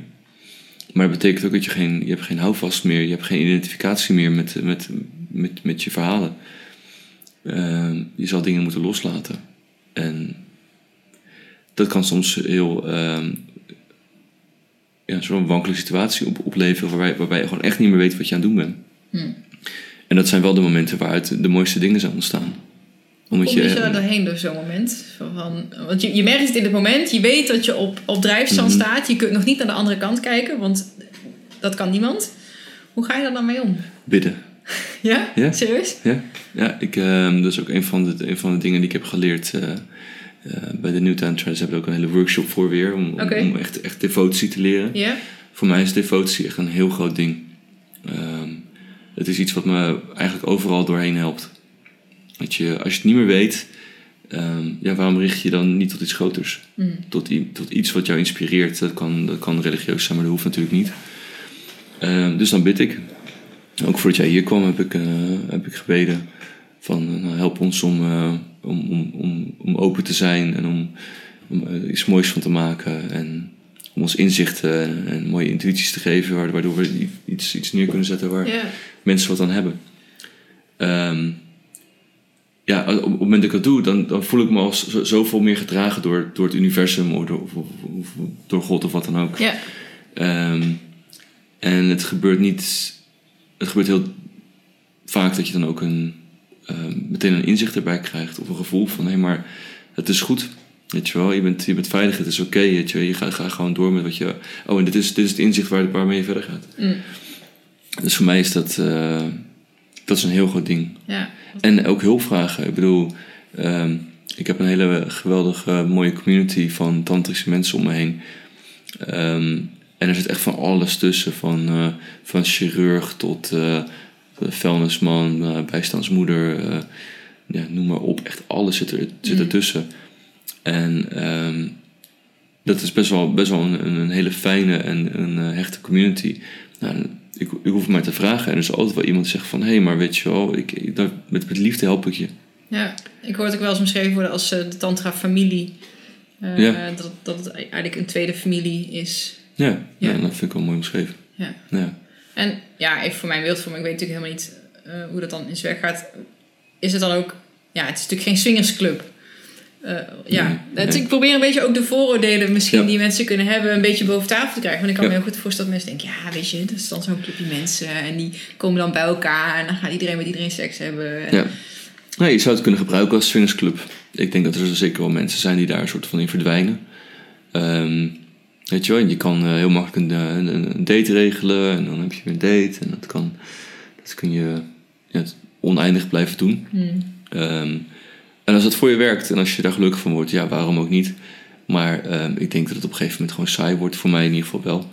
Maar dat betekent ook dat je geen, je hebt geen houvast meer. Je hebt geen identificatie meer met, met, met, met je verhalen. Uh, je zal dingen moeten loslaten. En dat kan soms heel... Uh, ja, zo'n wankele situatie op, opleveren... Waarbij, waarbij je gewoon echt niet meer weet wat je aan het doen bent. Hmm. En dat zijn wel de momenten waaruit de mooiste dingen zijn ontstaan. Omdat Kom je, je doorheen door zo'n moment? Van, want je, je merkt het in het moment, je weet dat je op, op drijfstand mhm. staat. Je kunt nog niet naar de andere kant kijken, want dat kan niemand. Hoe ga je daar dan mee om? Bidden. Ja? ja? Serieus? Ja, ja ik, uh, dat is ook een van, de, een van de dingen die ik heb geleerd uh, uh, bij de New Tantra. Ze hebben ook een hele workshop voor weer, om, om, echt, echt devotie te leren. Ja. Voor mij is devotie echt een heel groot ding. Ehm, het is iets wat me eigenlijk overal doorheen helpt. Dat je, als je het niet meer weet, Ehm, ja, waarom richt je dan niet tot iets groters? Mm. Tot, tot, iets wat jou inspireert. Dat kan, dat kan religieus zijn, maar dat hoeft natuurlijk niet. Ehm, dus dan bid ik. Ook voordat jij hier kwam heb ik, uh, heb ik gebeden van uh, help ons om, uh, om, om, om, om open te zijn en om, om iets moois van te maken. En om ons inzichten en, mooie intuïties te geven, waardoor we iets, iets neer kunnen zetten waar mensen wat aan hebben. Um, ja, op het moment dat ik dat doe, dan, dan voel ik me als zoveel meer gedragen door, door het universum of door, of, of, door God of wat dan ook. Ehm, en het gebeurt niet. Het gebeurt heel vaak dat je dan ook een, ehm, meteen een inzicht erbij krijgt. Of een gevoel van hé, hey, maar het is goed. Weet je wel, je bent, je bent veilig, het is oké. Okay, je, je gaat, gaat gewoon door met wat je. Oh, en dit is, dit is het inzicht waar, waarmee je verder gaat. Mm. Dus voor mij is dat. Uh, dat is een heel groot ding. Ja. En ook hulpvragen. Ik bedoel, ehm, ik heb een hele geweldige, mooie community van tantrische mensen om me heen. Ehm, en er zit echt van alles tussen. Van, uh, van chirurg tot uh, vuilnisman, uh, bijstandsmoeder. ja, noem maar op. Echt alles zit, er, zit mm. ertussen. En um, dat is best wel, best wel een, een hele fijne en een hechte community. Nou, ik, ik hoef maar te vragen. En er is altijd wel iemand die zegt van... hé, hey, maar weet je wel, ik, ik, met, met liefde help ik je. Ja, ik hoor het ook wel eens omschreven worden als de tantra-familie. Uh, ja. dat, dat het eigenlijk een tweede familie is. Ja, ja. dat vind ik wel mooi omschreven. Ja. ja. En ja, even voor mijn beeldvorming, ik weet natuurlijk helemaal niet uh, hoe dat dan in zijn werk gaat. Is het dan ook... Ja, het is natuurlijk geen swingersclub. Uh, ja, ik probeer een beetje ook de vooroordelen misschien die mensen kunnen hebben een beetje boven tafel te krijgen. Want ik kan me heel goed voorstellen dat mensen denken, ja weet je, dat is dan zo'n clubje mensen en die komen dan bij elkaar en dan gaat iedereen met iedereen seks hebben. Ja. Nee, je zou het kunnen gebruiken als swingersclub. Ik denk dat er zeker wel mensen zijn die daar een soort van in verdwijnen. Um, weet je wel, je kan uh, heel makkelijk een, een, een, date regelen en dan heb je weer een date en dat kan, dat kun je ja, oneindig blijven doen. Hmm. Um, en als het voor je werkt en als je daar gelukkig van wordt, ja, waarom ook niet? Maar ehm, ik denk dat het op een gegeven moment gewoon saai wordt, voor mij in ieder geval wel.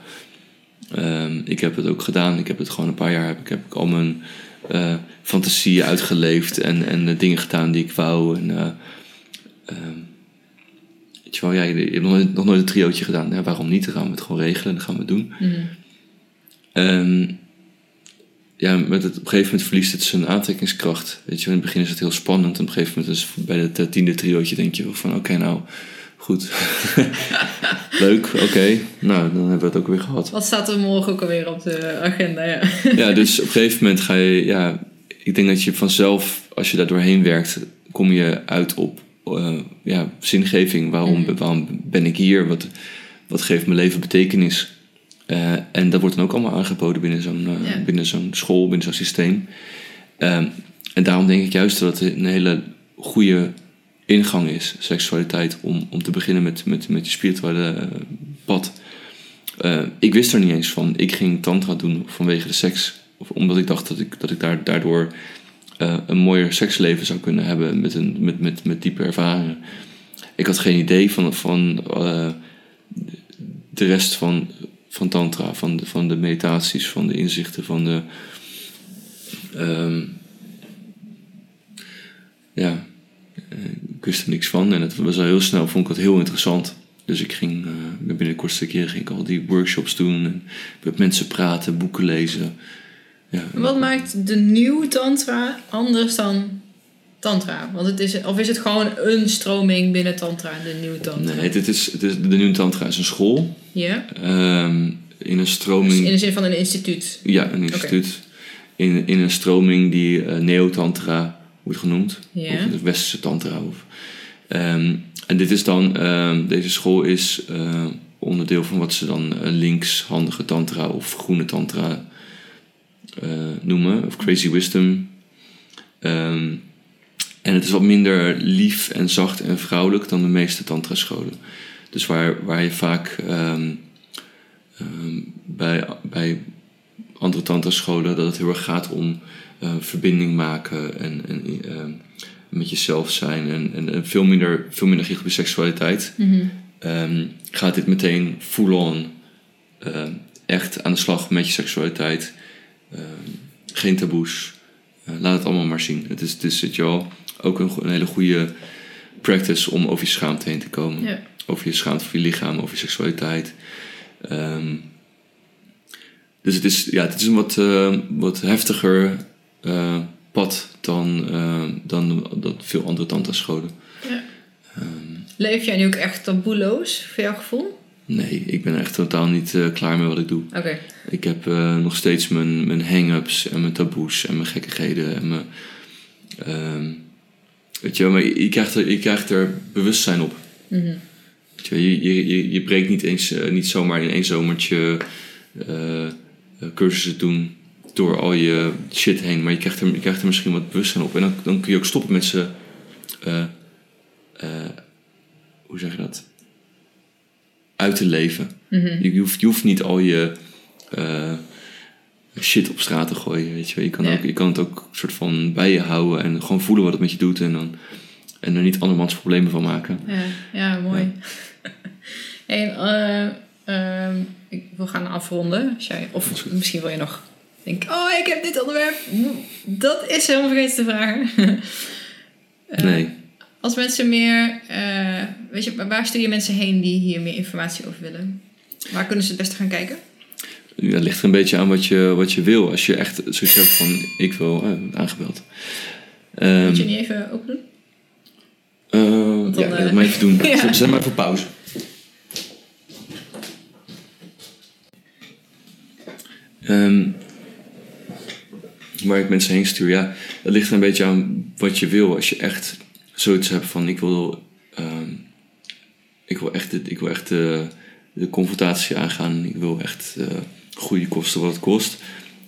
Ehm, ik heb het ook gedaan. Ik heb het gewoon een paar jaar heb ik, heb ik al mijn uh, fantasieën uitgeleefd en, en de dingen gedaan die ik wou. En, uh, weet je wel, ja, je hebt nog nooit, nog nooit een triootje gedaan. Ja, waarom niet? Dan gaan we het gewoon regelen, dan gaan we het doen. Mm ja, met het, op een gegeven moment verliest het zijn aantrekkingskracht. Weet je, in het begin is het heel spannend. En op een gegeven moment is bij het tiende triootje denk je van oké, nou goed. Leuk, oké. Nou, dan hebben we het ook weer gehad. Wat staat er morgen ook alweer op de agenda? Ja, ja dus op een gegeven moment ga je, ja, ik denk dat je vanzelf, als je daar doorheen werkt, kom je uit op eh, ja, zingeving. Waarom, Mhm. waarom ben ik hier? Wat, wat geeft mijn leven betekenis? Eh, en dat wordt dan ook allemaal aangeboden binnen zo'n eh, Ja. binnen zo'n school, binnen zo'n systeem. Ehm, en daarom denk ik juist dat het een hele goede ingang is, seksualiteit, om, om te beginnen met, met, met je spirituele pad. Ik wist er niet eens van. Ik ging tantra doen vanwege de seks. Of omdat ik dacht dat ik, dat ik daar, daardoor eh, een mooier seksleven zou kunnen hebben met, een, met, met, met diepe ervaringen. Ik had geen idee van, van eh, de rest van, van tantra, van de, van de meditaties, van de inzichten, van de... ehm, ja, eh, ik wist er niks van en het was al heel snel, vond ik het heel interessant. Dus ik ging, eh, binnen de kortste keer ging ik al die workshops doen en met mensen praten, boeken lezen. Wat maakt de nieuwe tantra anders dan tantra? Want het is, of is het gewoon een stroming binnen tantra, de nieuwe tantra? Nee, dit is, het is, de Nieuwe Tantra is een school. Ja? ehm, in een stroming... Dus in de zin van een instituut. Ja, een instituut. In, in een stroming die eh Neo-Tantra wordt genoemd. Of de Westerse Tantra. Of, Ehm, en dit is dan... ehm, deze school is eh, onderdeel van wat ze dan linkshandige Tantra of groene Tantra noemen. Of Crazy Wisdom. Ehm, en het is wat minder lief en zacht en vrouwelijk dan de meeste Tantra-scholen. Dus waar, waar je vaak... ehm, ehm, bij, bij andere tantra-scholen dat het heel erg gaat om eh, verbinding maken en, en eh, met jezelf zijn en, en, en veel, minder, veel minder gericht op je seksualiteit. Mhm. Gaat dit meteen full-on eh, echt aan de slag met je seksualiteit. Ehm, geen taboes. Eh, laat het allemaal maar zien. Het is, het is je wel, ook een, hele goede practice om over je schaamte heen te komen Ja. over je schaamte voor je lichaam, over je seksualiteit. Ehm, dus het is, ja, het is een wat, eh, wat heftiger eh, pad dan, dan dat veel andere tantra-scholen. Ja. Ehm, Leef jij nu ook echt taboeloos, voor jouw gevoel? Nee, ik ben echt totaal niet eh, klaar met wat ik doe. Oké. Ik heb eh, nog steeds mijn, mijn hang-ups en mijn taboes en mijn gekkigheden en mijn... ehm, weet je wel, maar je, je krijgt er, je krijgt er bewustzijn op. Mhm. Weet je, je, je, je, breekt niet, eens, eh, niet zomaar in één zomertje cursussen doen door al je shit heen. Maar je krijgt er, je krijgt er misschien wat bewustzijn op. En dan, dan kun je ook stoppen met ze... hoe zeg je dat? Uit te leven. Mhm. Je, je hoeft, je hoeft niet al je eh, shit op straat te gooien. Weet je, wel. je, kan Ja. ook, je kan het ook soort van bij je houden en gewoon voelen wat het met je doet. En, dan, en er niet andermans problemen van maken. Ja, ja mooi. en, eh, ehm, ik wil gaan afronden. Als jij, of misschien wil je nog denken, oh, ik heb dit onderwerp. Dat is helemaal vergeten te vragen. Eh, Nee. Als mensen meer, eh, weet je, waar stuur je mensen heen die hier meer informatie over willen? Waar kunnen ze het beste gaan kijken? Ja, het ligt er een beetje aan wat je, wat je wil. Als je echt zoiets hebt van, ik wil, eh, aangebeld. Ehm, Moet je niet even open doen? dan, ja, laat maar even doen. ja. Zet, maar even pauze. Ehm, waar ik mensen heen stuur, ja, dat ligt er een beetje aan wat je wil. Als je echt zoiets hebt van, ik wil, ehm, ik wil echt, ik wil echt de, de confrontatie aangaan. Ik wil echt eh goede kosten wat het kost.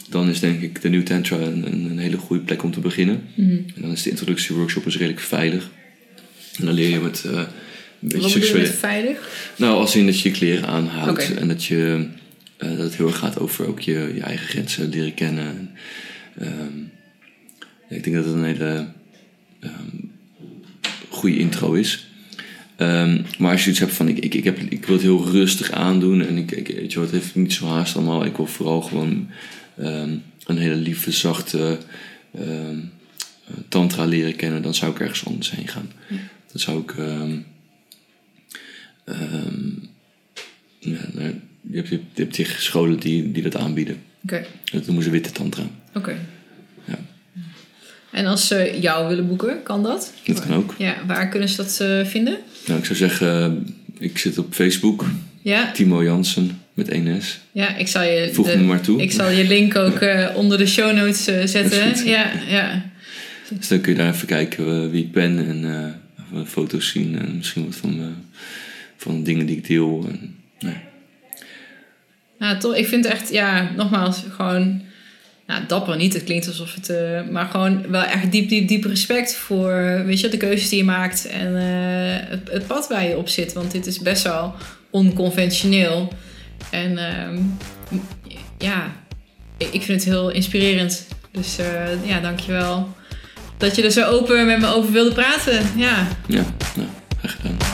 Dan is denk ik de New Tantra een, een, hele goede plek om te beginnen. Mhm. En dan is de introductieworkshop dus redelijk veilig. En dan leer je met eh, een beetje Wat seksuele... veilig? Nou, als in dat je je kleren aanhoudt. En dat, je, eh, dat het heel erg gaat over ook je, je eigen grenzen leren kennen. En, ehm, ik denk dat het een hele ehm, goede intro is. Ehm, maar als je iets hebt van, ik, ik, ik, heb, ik wil het heel rustig aandoen. En ik, ik, weet je wat, het heeft niet zo haast allemaal. Ik wil vooral gewoon ehm, een hele lieve, zachte ehm, eh, tantra leren kennen. Dan zou ik ergens anders heen gaan. Dan zou ik... ja, nou, je, hebt, je hebt die scholen die, die dat aanbieden. Oké, Dat noemen ze witte tantra. oké. En als ze jou willen boeken, kan dat? Dat kan ook. Ja, waar kunnen ze dat eh, vinden? Nou, ik zou zeggen, eh, ik zit op Facebook. Ja, Timo Jansen met 1S. ja ik zal je, Voeg de- me maar toe. ik zal je link ook eh, onder de show notes eh, zetten. Dat is goed. Ja, ja. Dus dan kun je daar even kijken wie ik ben en foto's zien en misschien wat van, uh, van dingen die ik deel. En, nee. Nou, toch, ik vind echt, ja, nogmaals, gewoon nou, dapper niet. Het klinkt alsof het. Uh, maar gewoon wel echt diep, diep, diep respect voor weet je, de keuzes die je maakt en uh, het, pad waar je op zit. Want dit is best wel onconventioneel. En uh, ja, ik vind het heel inspirerend. Dus uh, ja, dankjewel dat je er zo open met me over wilde praten. Ja, ja nou, graag gedaan.